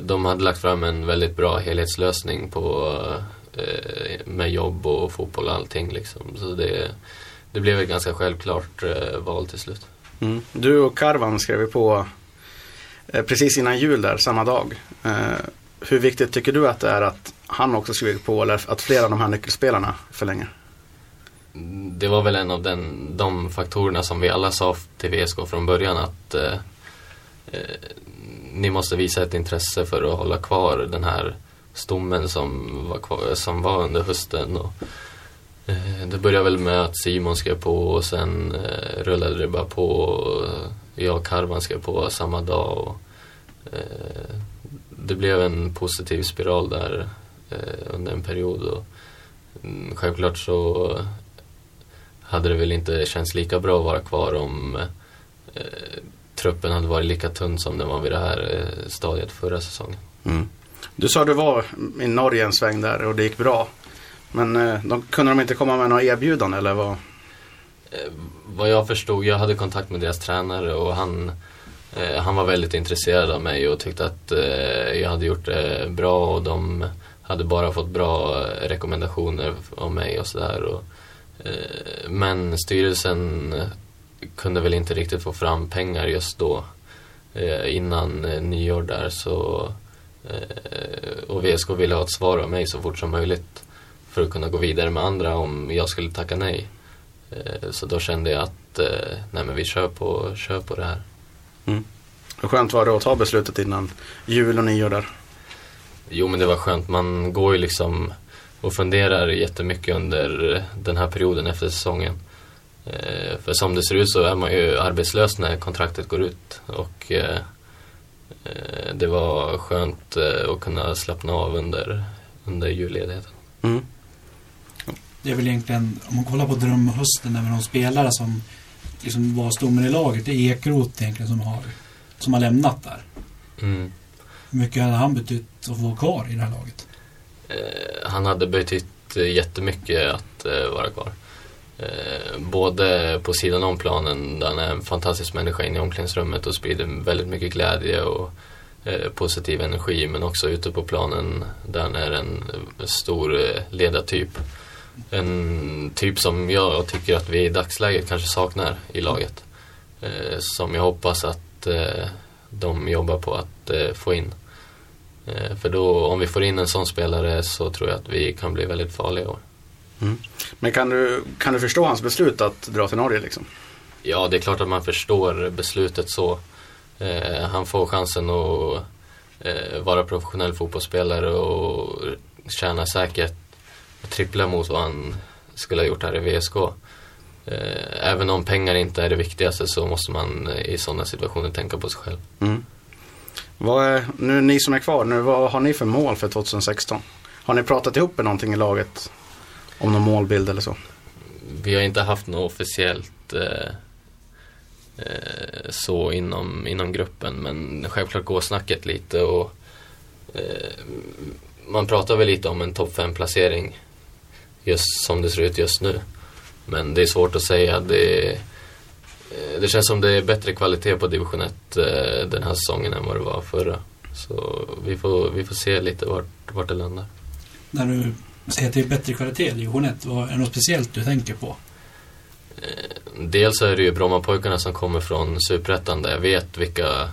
de hade lagt fram en väldigt bra helhetslösning på med jobb och fotboll och allting liksom. Så det, det blev ett ganska självklart val till slut. Mm. Du och Karvan skrev på precis innan jul där, samma dag hur viktigt tycker du att det är att han också skriver på eller att flera av de här nyckelspelarna förlänger? Det var väl en av den, de faktorerna som vi alla sa till VSK från början att eh, eh, ni måste visa ett intresse för att hålla kvar den här stommen som var, kvar, som var under hösten. Och, eh, det började väl med att Simon skrev på och sen eh, rullade det bara på. Och jag och Karvan skrev på samma dag. Och, eh, det blev en positiv spiral där eh, under en period. Och, mm, självklart så hade det väl inte känts lika bra att vara kvar om eh, truppen hade varit lika tunn som den var vid det här eh, stadiet förra säsongen. Mm. Du sa du var i Norge en sväng där och det gick bra. Men eh, de, kunde de inte komma med några erbjudanden eller vad? Eh, vad jag förstod, jag hade kontakt med deras tränare och han, Eh, han var väldigt intresserad av mig och tyckte att eh, jag hade gjort det bra och de hade bara fått bra eh, rekommendationer av mig och sådär. Eh, men styrelsen kunde väl inte riktigt få fram pengar just då eh, innan eh, nyår där så Eh, och VSK ville ha ett svar av mig så fort som möjligt för att kunna gå vidare med andra om jag skulle tacka nej. Eh, så då kände jag att eh, nej men vi kör på, kör på det här. Mm. Hur skönt var det att ta beslutet innan jul och nyår där? Jo men det var skönt. Man går ju liksom och funderar jättemycket under den här perioden efter säsongen. För som det ser ut så är man ju arbetslös när kontraktet går ut. Och Eh, det var skönt eh, att kunna slappna av under, under julledigheten. Mm. Det är väl egentligen, om man kollar på drömhösten med de spelare som liksom var stommen i laget, det är Ekroth egentligen som har, som har lämnat där. Mm. Hur mycket hade han betytt att vara kvar i det här laget? Eh, han hade betytt jättemycket att eh, vara kvar. Eh, både på sidan om planen, där han är en fantastisk människa inne i omklädningsrummet och sprider väldigt mycket glädje och eh, positiv energi. Men också ute på planen där han är en stor eh, ledartyp. En typ som jag tycker att vi i dagsläget kanske saknar i laget. Eh, som jag hoppas att eh, de jobbar på att eh, få in. För då, om vi får in en sån spelare så tror jag att vi kan bli väldigt farliga i år. Mm. Men kan du, kan du förstå hans beslut att dra till Norge liksom? Ja, det är klart att man förstår beslutet så. Eh, han får chansen att eh, vara professionell fotbollsspelare och tjäna säkert trippla mot vad han skulle ha gjort här i VSK. Eh, även om pengar inte är det viktigaste så måste man i sådana situationer tänka på sig själv. Mm. Är, nu ni som är kvar, nu, vad har ni för mål för 2016? Har ni pratat ihop er någonting i laget om någon målbild eller så? Vi har inte haft något officiellt eh, eh, så inom, inom gruppen men självklart går snacket lite och eh, man pratar väl lite om en topp 5 placering just som det ser ut just nu. Men det är svårt att säga. Det, Eh, Det känns som det är bättre kvalitet på division 1 eh, den här säsongen än vad det var förra. Så vi får, vi får se lite vart, vart det landar. När du säger att det är bättre kvalitet i division 1, vad är det något speciellt du tänker på? Dels är det ju Brommapojkarna som kommer från Superettan där jag vet vilka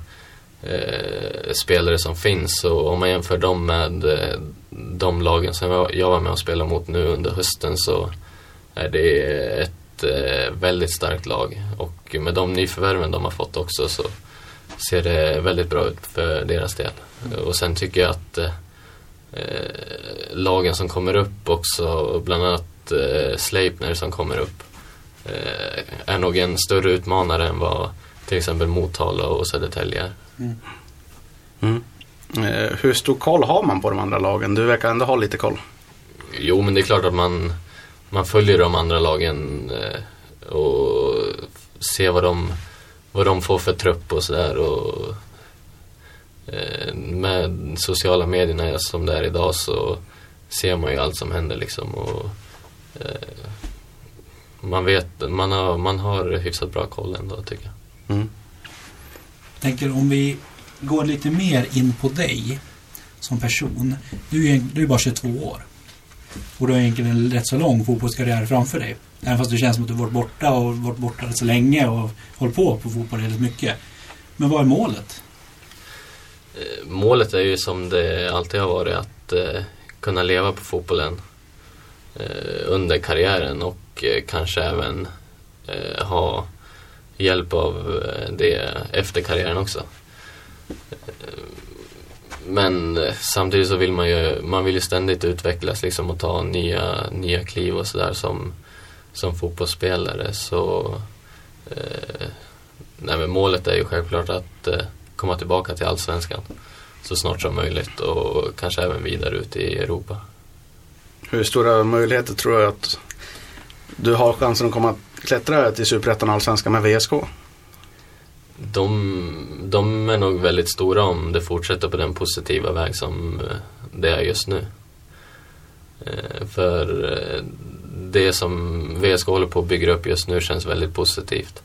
eh, spelare som finns. Och om man jämför dem med eh, de lagen som jag, var med och spelade mot nu under hösten så eh, är det ett eh, väldigt starkt lag. Och med de nyförvärven de har fått också så ser det väldigt bra ut för deras del. Och sen tycker jag att eh, eh, lagen som kommer upp också, bland annat eh, Sleipner som kommer upp, eh, är nog en större utmanare än vad till exempel Motala och Södertälje är. Mm. Eh, hur stor koll har man på de andra lagen? Du verkar ändå ha lite koll. Jo, men det är klart att man, man följer de andra lagen eh, och ser vad de, vad de får för trupp och sådär. Eh, med sociala medierna som det är idag så ser man ju allt som händer liksom. Och, eh, man vet, man har, man har hyfsat bra koll ändå tycker jag. Mm tänker om vi går lite mer in på dig som person. Du är, ju- du är bara 22 år. Och du har egentligen en rätt så lång fotbollskarriär framför dig. Även fast det känns som att du varit borta och varit borta rätt så länge och hållit på på fotboll väldigt mycket. Men vad är målet? Eh, målet är ju som det alltid har varit att eh, kunna leva på fotbollen eh, under karriären och kanske även ha hjälp av eh, det efter karriären också. Men samtidigt så vill man ju, man vill ju ständigt utvecklas liksom och ta nya, nya kliv och sådär som, som fotbollsspelare. Så eh, nej, men målet är ju självklart att eh, komma tillbaka till Allsvenskan så snart som möjligt och kanske även vidare ut i Europa. Hur stora möjligheter tror du att du har chansen att komma klättra till Superettan och Allsvenskan med VSK? De, de är nog väldigt stora om det fortsätter på den positiva väg som eh, det är just nu. Eh, för eh, det som VSK håller på att bygga upp just nu känns väldigt positivt.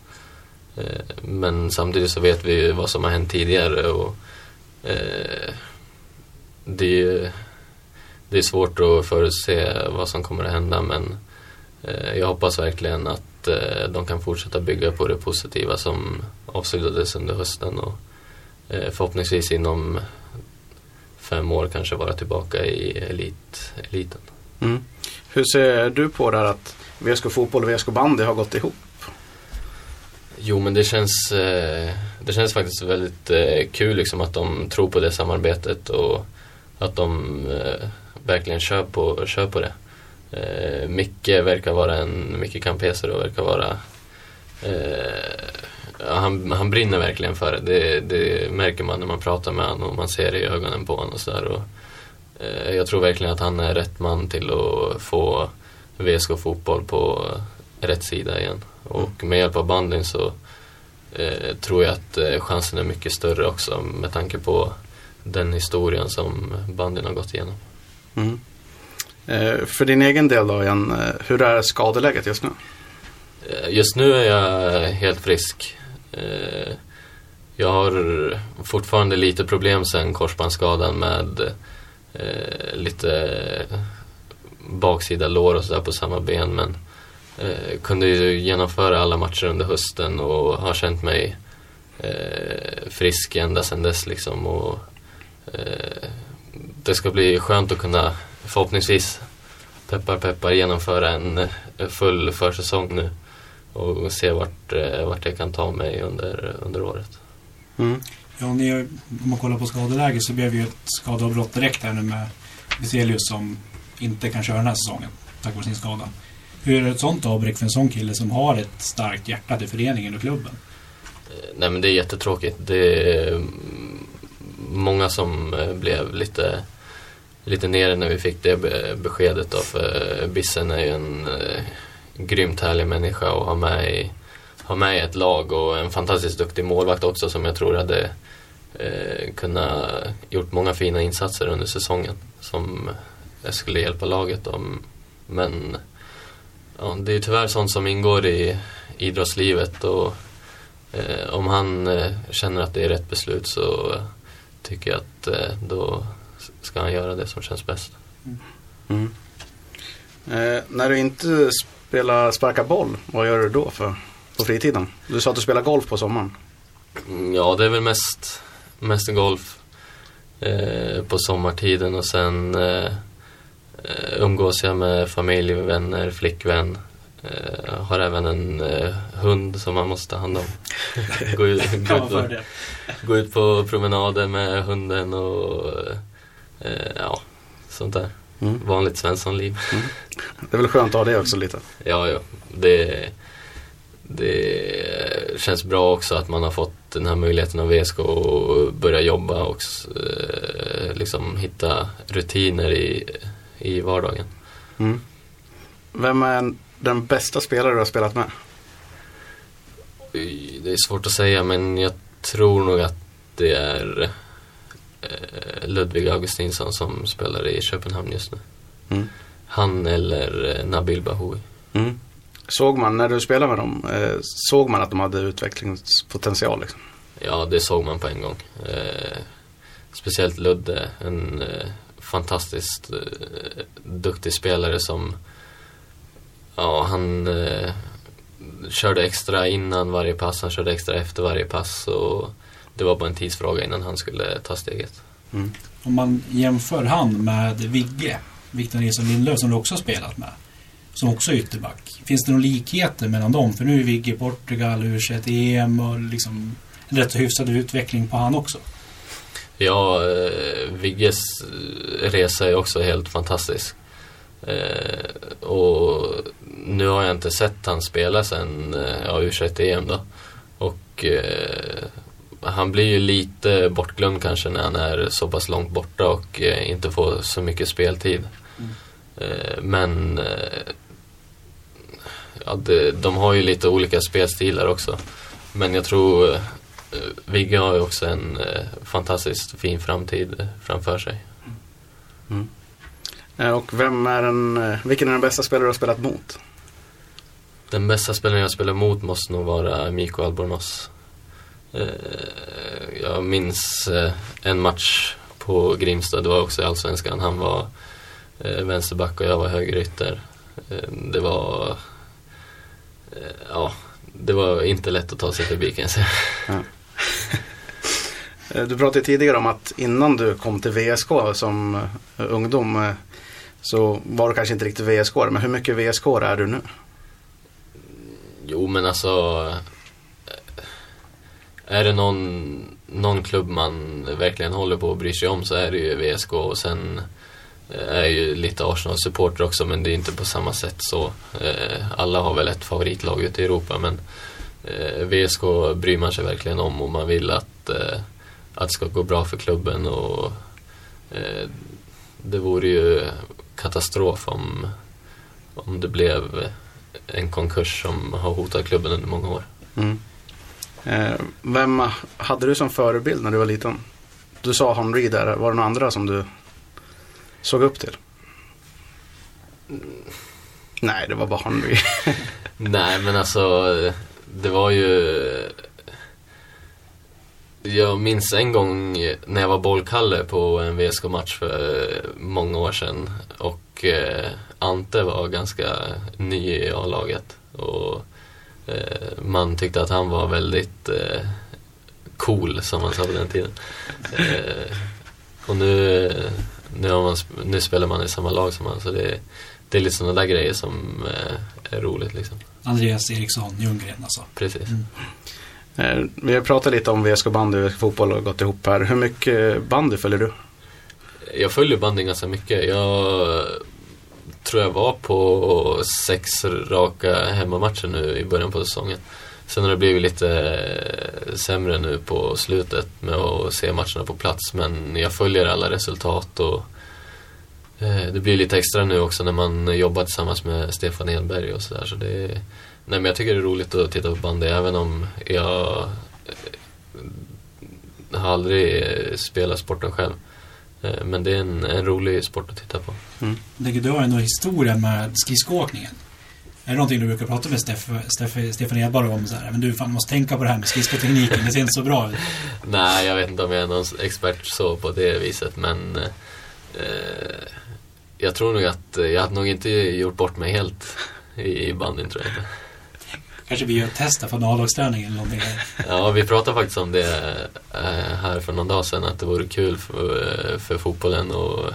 Men samtidigt så vet vi ju vad som har hänt tidigare och det är, ju- det är svårt att förutse vad som kommer att hända men jag hoppas verkligen att eh, de kan fortsätta bygga på det positiva som avslutades under hösten och eh, förhoppningsvis inom fem år kanske vara tillbaka i elit, eliten. Mm. Hur ser du på det här att VSK fotboll och VSK bandy har gått ihop? Jo men det känns, eh, det känns faktiskt väldigt kul liksom att de tror på det samarbetet och att de verkligen kör på, kör på det. Eh, Micke verkar vara en, Micke Campesero verkar vara eh, han, han brinner verkligen för det. det. Det märker man när man pratar med honom och man ser det i ögonen på honom och sådär. Eh, jag tror verkligen att han är rätt man till att få VSK fotboll på rätt sida igen. Och med hjälp av bandyn så eh, tror jag att eh, chansen är mycket större också med tanke på den historien som bandyn har gått igenom. Mm. Eh, för din egen del då igen, eh, hur är skadeläget just nu? Eh, just nu är jag helt frisk. Jag har fortfarande lite problem sen korsbandsskadan med lite baksida lår och sådär på samma ben men kunde ju genomföra alla matcher under hösten och har känt mig frisk ända sedan dess liksom och det ska bli skönt att kunna förhoppningsvis peppar peppar genomföra en eh, full försäsong nu och se vart, eh, vart jag kan ta mig under, under året. Mm. Ja, ni, om man kollar på skadeläget så blev ju ett skadeavbrott direkt här nu med Viselius som inte kan köra den här säsongen tack vare sin skada. Hur är ett sånt avbräck för en sån kille som har ett starkt hjärta till föreningen och klubben? Eh, Nej men det är jättetråkigt. Det är många som eh, blev lite, lite nere när vi fick det beskedet då. För Bissen är ju en eh, grymt härlig människa att ha med, i, har med i ett lag och en fantastiskt duktig målvakt också som jag tror hade eh, kunnat gjort många fina insatser under säsongen som eh, skulle hjälpa laget då. Men ja, det är tyvärr sånt som ingår i idrottslivet och eh, om han eh, känner att det är rätt beslut så tycker jag att eh, då ska han göra det som känns bäst. Mm. Eh, när du inte spelar sparka boll, vad gör du då för, på fritiden? Du sa att du spelar golf på sommaren. Mm, Ja, det är väl mest, mest golf eh, på sommartiden och sen eh, eh, umgås jag med familj, vänner, flickvän. Eh, har även en eh, hund som man måste ta hand om. gå, ut, gå, ut på, gå ut på promenader med hunden och eh, ja, sånt där. Mm. Vanligt svenssonliv. Det är väl skönt att ha det också lite. Ja, ja. Det, det känns bra också att man har fått den här möjligheten av VSK och börja jobba och liksom hitta rutiner i, i vardagen. Mm. Vem är den bästa spelare du har spelat med? Det är svårt att säga men jag tror nog att det är eh, Ludvig Augustinsson som spelar i Köpenhamn just nu. Mm. Han eller eh, Nabil Bahoui. Mm. Såg man, när du spelade med dem, eh, såg man att de hade utvecklingspotential? Liksom? Ja, det såg man på en gång. Speciellt Ludde, en fantastiskt duktig spelare som Ja, han eh, körde extra innan varje pass, han körde extra efter varje pass och det var bara en tidsfråga innan han skulle ta steget. Mm. Om man jämför han med Vigge, Victor Nilsson Lindlöf som du också har spelat med. Som också är ytterback. Finns det några likheter mellan dem? För nu är Vigge i Portugal, u EM och liksom en rätt hyfsad utveckling på han också. Ja, eh, Vigges eh, resa är också helt fantastisk. Eh, och nu har jag inte sett han spela sen eh, ja, u em då. Och eh, han blir ju lite bortglömd kanske när han är så pass långt borta och eh, inte får så mycket speltid. Mm. Eh, men eh, ja, det, de har ju lite olika spelstilar också. Men jag tror Vigge har ju också en fantastiskt fin framtid framför sig. Eh, och vem är den, eh, vilken är den bästa spelare du har spelat mot? Den bästa spelaren jag spelar mot måste nog vara Mikko Albornoz. Eh, jag minns eh, en match på Grimstad, det var också i Allsvenskan. Han var eh, vänsterback och jag var högerytter. Eh, det var... Eh, ja, det var inte lätt att ta sig förbi kan jag säga. Eh, Du pratade tidigare om att innan du kom till VSK som eh, ungdom eh, så var du kanske inte riktigt VSK men hur mycket VSK är du nu? Jo men alltså eh, Är det någon, någon klubb man verkligen håller på och bryr sig om så är det ju VSK och sen eh, är jag ju lite Arsenal-supporter också men det är inte på samma sätt så. Eh, alla har väl ett favoritlag ute i Europa men VSK bryr man sig verkligen om och man vill att, att det ska gå bra för klubben och det vore ju katastrof om, om det blev en konkurs som har hotat klubben under många år. Mm. Eh, vem hade du som förebild när du var liten? Du sa Henry där, var det några andra som du såg upp till? Nej, det var bara Henry. Nej men alltså det var ju Jag minns en gång när jag var bollkalle på en VSK-match för många år sedan och eh, Ante var ganska ny i A-laget och eh, man tyckte att han var väldigt eh, cool som man sa på den tiden. Eh, och nu, nu, man, nu spelar man i samma lag som han så det, det är lite sådana där grejer som eh, är roligt liksom. Andreas Eriksson Ljunggren alltså. Precis. Mm. Eh, vi har pratat lite om VSK bandy och VSK fotboll och gått ihop här. Hur mycket bandy följer du? Jag följer bandy ganska mycket. Jag eh, tror jag var på sex raka hemmamatcher nu i början på säsongen. Sen har det blivit lite eh, sämre nu på slutet med att se matcherna på plats. Men jag följer alla resultat och det blir lite extra nu också när man jobbar tillsammans med Stefan Edberg och sådär. Så det är- nej men jag tycker det är roligt att titta på bandy även om jag eh, har aldrig eh, spelat sporten själv. Eh, Men det är en, en rolig sport att titta på. Jag tänker, Du har ändå historia med skridskoåkningen. det någonting du brukar prata med Steff, Steff, Stefan Edberg om? Så här, men du, fan, måste tänka på det här med skridskotekniken. Det ser inte så bra ut. Nej, jag vet inte om jag är någon expert så på det viset, men eh, jag tror nog att jag hade nog inte gjort bort mig helt i bandyn, tror jag inte. Kanske vi gör ett test för en A-lagsträning eller någonting. Ja, vi pratade faktiskt om det eh, här för någon dag sedan, att det vore kul för, för fotbollen att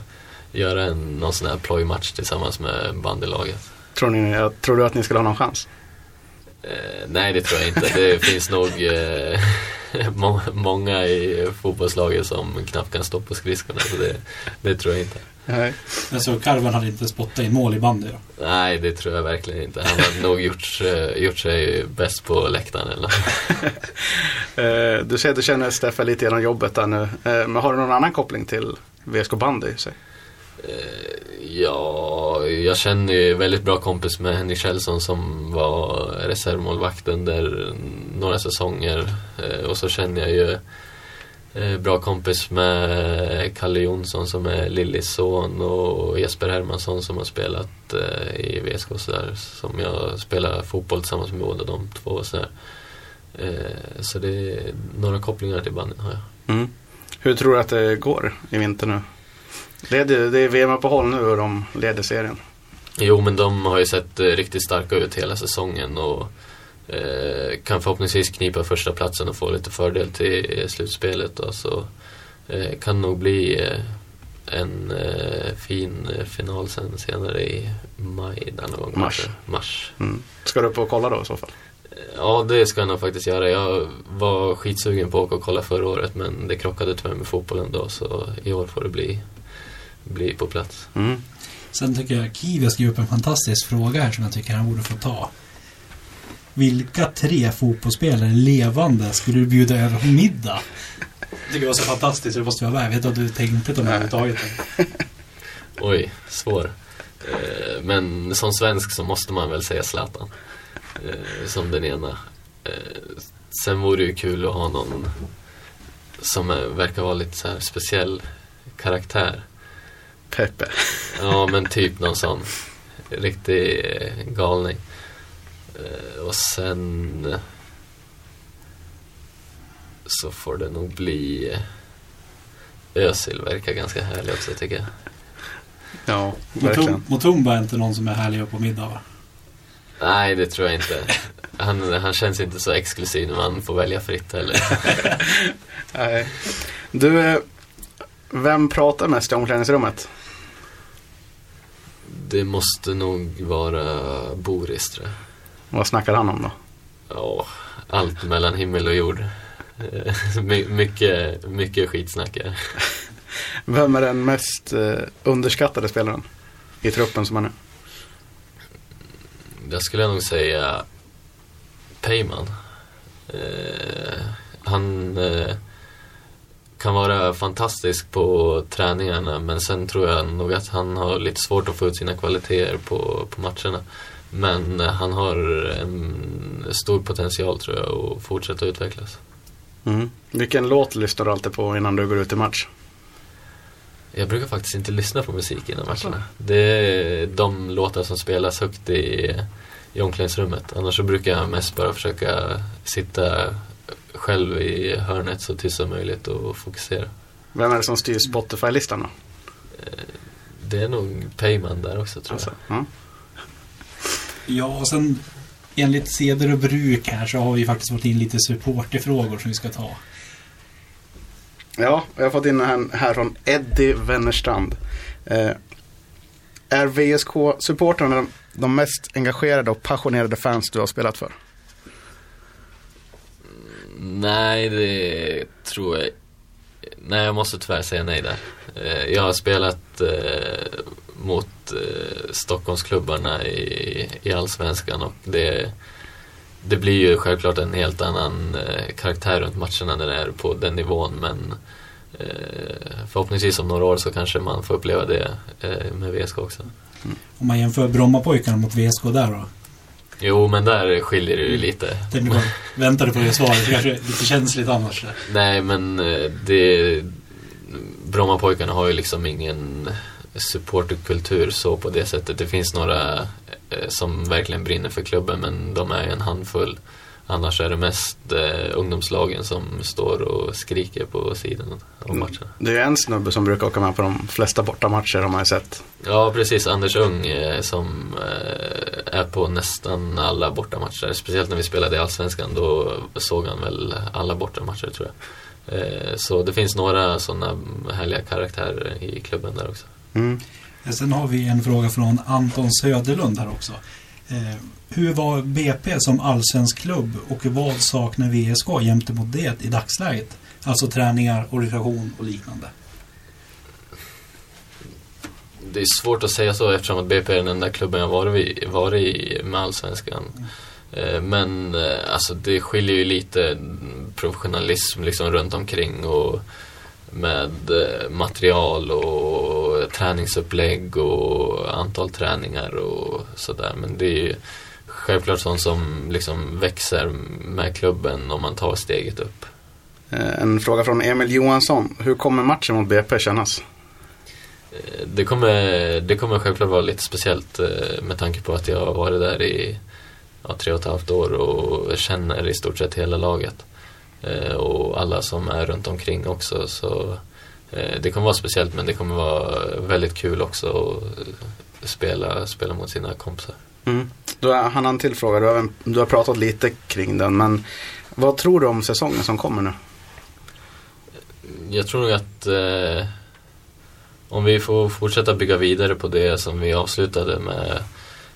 göra en, någon sån här plojmatch tillsammans med bandylaget. Tror, ni, tror du att ni skulle ha någon chans? Eh, nej, det tror jag inte. Det finns nog eh, må många i fotbollslaget som knappt kan stå på skridskorna. Så det, det tror jag inte. Nej. Alltså Karvan hade inte spottat in mål i bandy då? Nej, det tror jag verkligen inte. Han hade nog gjort, eh, gjort sig bäst på läktaren eller eh, Du säger att du känner Stefan lite genom jobbet där nu. Eh, men har du någon annan koppling till VSK bandy? Så? Ja, jag känner ju väldigt bra kompis med Henrik Kjellson som var reservmålvakt under några säsonger. Och så känner jag ju Eh, bra kompis med Kalle Jonsson som är Lillis son och Jesper Hermansson som har spelat eh, i VSK så där, Som jag spelar fotboll tillsammans med båda de två. Så, där. Eh, så det är några kopplingar till banden har jag. Mm. Hur tror du att det går i vinter nu? Det är VM-uppehåll nu och de leder serien. Jo, men de har ju sett riktigt starka ut hela säsongen och Eh, kan förhoppningsvis knipa första platsen och få lite fördel till slutspelet. Och så eh, kan nog bli eh, en eh, fin final sen senare i maj. Där någon gång. Mars. Mars. Mm. Ska du upp och kolla då i så fall? Ja, det ska jag nog faktiskt göra. Jag var skitsugen på att åka och kolla förra året men det krockade tyvärr med fotbollen då så i år får det bli, bli på plats. Mm. Sen tycker jag Kiwi skriver upp en fantastisk fråga här som jag tycker han borde få ta. Vilka tre fotbollsspelare levande skulle du bjuda över på middag? Jag tycker det var så fantastiskt så det måste vara med. Jag vet att du tänkte på det överhuvudtaget. Oj, svår. Eh, men som svensk så måste man väl säga Zlatan. Eh, som den ena. Eh, sen vore det ju kul att ha någon som verkar vara lite så här speciell karaktär. Peppe. Ja, men typ någon sån riktig galning. Eh, och sen så får det nog bli eh, Özil verkar ganska härlig också tycker jag. Ja, verkligen. Mutumba är inte någon som är härlig på middag va? Nej, det tror jag inte. Han, han känns inte så exklusiv när man får välja fritt heller. Nej. Du, eh, vem pratar mest i omklädningsrummet? Det måste nog vara Boris tror jag. Vad snackar han om då? Ja, allt mellan himmel och jord. Eh, My mycket, mycket skitsnack. Vem är den mest eh, underskattade spelaren i truppen som han är? Jag skulle nog säga Peyman. Eh, han eh, kan vara fantastisk på träningarna men sen tror jag nog att han har lite svårt att få ut sina kvaliteter på, på matcherna. Men eh, han har en stor potential tror jag att fortsätta utvecklas. Mm. Vilken låt lyssnar du alltid på innan du går ut i match? Jag brukar faktiskt inte lyssna på musik innan matcherna. Det är de låtar som spelas högt i, i omklädningsrummet. Annars så brukar jag mest bara försöka sitta själv i hörnet så tyst som möjligt och fokusera. Vem är det som styr Spotify-listan då? Eh, det är nog Payman där också tror alltså, jag. Ja. Ja, och sen enligt seder och bruk här så har vi faktiskt fått in lite supporterfrågor som vi ska ta. Ja, jag har fått in en här från Eddie Wennerstrand. Eh, är VSK-supportrarna de mest engagerade och passionerade fans du har spelat för? Nej, det tror jag Nej, jag måste tyvärr säga nej där. Eh, jag har spelat eh, mot eh, Stockholmsklubbarna i, i Allsvenskan och det, det blir ju självklart en helt annan eh, karaktär runt matcherna när det är på den nivån men eh, förhoppningsvis om några år så kanske man får uppleva det eh, med VSK också. Mm. Om man jämför Brommapojkarna mot VSK där då? Jo, men där skiljer det ju lite. Tänkte väntade på det svaret, kanske lite känsligt annars. Nej, men eh, det... Brommapojkarna har ju liksom ingen supporterkultur så på det sättet. Det finns några eh, som verkligen brinner för klubben men de är en handfull. Annars är det mest eh, ungdomslagen som står och skriker på sidan av Mm. matcherna. Det är en snubbe som brukar åka med på de flesta bortamatcher har man ju sett. Ja, precis. Anders Ung eh, som eh, är på nästan alla bortamatcher. Speciellt när vi spelade i Allsvenskan. Då såg han väl alla bortamatcher tror jag. Eh, så det finns några sådana härliga karaktärer i klubben där också. Mm. Sen har vi en fråga från Anton Söderlund här också. Eh, hur var BP som allsvensk klubb och vad saknar VSK jämte mot det i dagsläget? Alltså träningar, organisation och liknande. Det är svårt att säga så eftersom att BP är den enda klubben jag varit, vid, varit i med Allsvenskan. Eh, Men eh, alltså det skiljer ju lite professionalism liksom runt omkring och med eh, material och träningsupplägg och antal träningar och sådär. Men det är ju självklart sånt som liksom växer med klubben om man tar steget upp. Eh, En fråga från Emil Johansson. Hur kommer matchen mot BP kännas? Eh, Det kommer, det kommer självklart vara lite speciellt eh, med tanke på att jag har varit där i ja, tre och ett halvt år och känner i stort sett hela laget. Och alla som är runt omkring också. Så det kommer vara speciellt men det kommer vara väldigt kul också att spela, spela mot sina kompisar. Mm. Då har han en till fråga. Du har, du har pratat lite kring den. Men vad tror du om säsongen som kommer nu? Jag tror nog att eh, om vi får fortsätta bygga vidare på det som vi avslutade med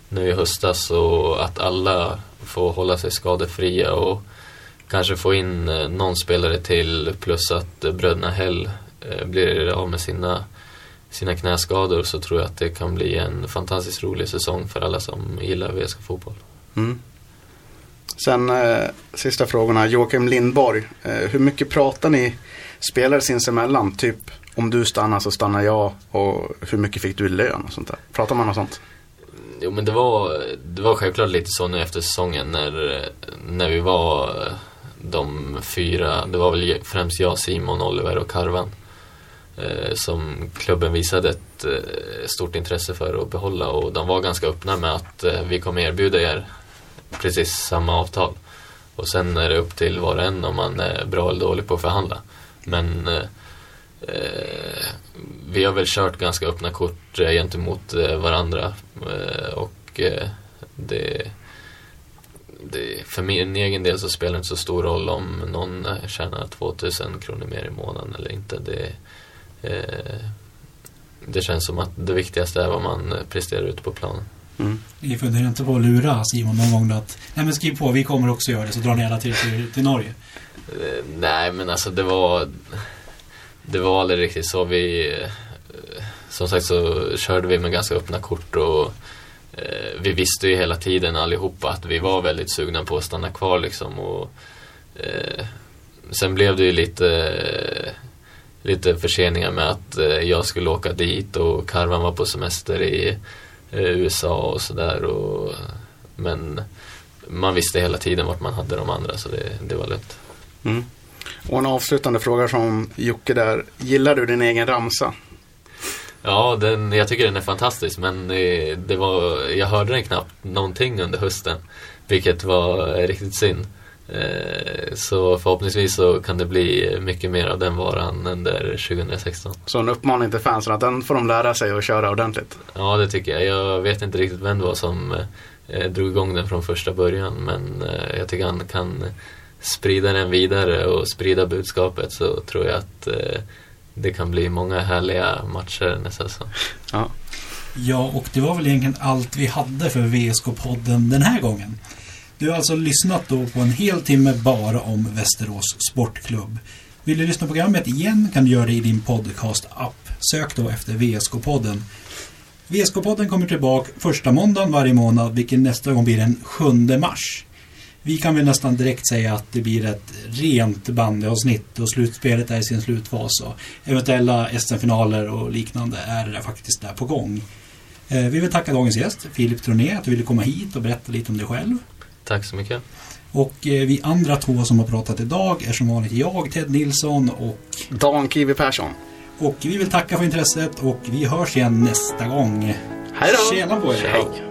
nu i höstas och att alla får hålla sig skadefria och kanske få in eh, någon spelare till plus att eh, bröderna Hell eh, blir av med sina, sina knäskador så tror jag att det kan bli en fantastiskt rolig säsong för alla som gillar VSK fotboll. Mm. Sen eh, sista frågorna. Joakim Lindborg. Eh, hur mycket pratar ni spelare sinsemellan? Typ om du stannar så stannar jag. Och hur mycket fick du i lön och sånt där? Pratar man om sånt? Jo men det var, det var självklart lite så nu efter säsongen när, när vi var de fyra, det var väl främst jag, Simon, Oliver och Karvan eh, Eh, som klubben visade ett eh, stort intresse för att behålla och de var ganska öppna med att eh, vi kommer erbjuda er precis samma avtal. Och sen är det upp till var och en om man är bra eller dålig på att förhandla. Men eh, vi har väl kört ganska öppna kort gentemot varandra. Och det, det, för min egen del så spelar det inte så stor roll om någon tjänar 2000 kronor mer i månaden eller inte. Det, det känns som att det viktigaste är vad man presterar ute på planen. Mm. Ni funderar inte på att lura Simon någon gång att Nej men skriv på, vi kommer också göra det så drar ni alla till, till, till Norge. Eh, Nej, men alltså det var... Det var aldrig riktigt så. Vi... eh, Som sagt så körde vi med ganska öppna kort och eh, vi visste ju hela tiden allihopa att vi var väldigt sugna på att stanna kvar liksom och eh, Sen blev det ju lite Lite förseningar med att eh, jag skulle åka dit och Karvan var på semester i eh, USA och sådär Men man visste hela tiden vart man hade de andra så det, det var lätt. Mm. Och en avslutande fråga från Jocke där. Gillar du din egen ramsa? Ja, den, jag tycker den är fantastisk men eh, det var, jag hörde den knappt någonting under hösten. Vilket var riktigt synd. Eh, Så förhoppningsvis så kan det bli mycket mer av den varan under 2016. Så en uppmaning till fansen att den får de lära sig att köra ordentligt. Ja, det tycker jag. Jag vet inte riktigt vem det var som eh, drog igång den från första början men eh, jag tycker han kan sprida den vidare och sprida budskapet så tror jag att det kan bli många härliga matcher nästa säsong. Ja. Ja, och det var väl egentligen allt vi hade för VSK-podden den här gången. Du har alltså lyssnat då på en hel timme bara om Västerås Sportklubb. Vill du lyssna på programmet igen kan du göra det i din podcast-app. Sök då efter VSK-podden. VSK-podden kommer tillbaka första måndagen varje månad, vilken nästa gång blir den 7 mars. Vi kan väl nästan direkt säga att det blir ett rent bandyavsnitt och slutspelet är i sin slutfas och eventuella SM-finaler och liknande är faktiskt där på gång. Eh, vi vill tacka dagens gäst, Filip Troné, att du ville komma hit och berätta lite om dig själv. Tack så mycket. Och eh, vi andra två som har pratat idag är som vanligt jag, Ted Nilsson och, Dan Kiwi Persson. Och vi vill tacka för intresset och vi hörs igen nästa gång. Hej då! Tjena på er! Hej.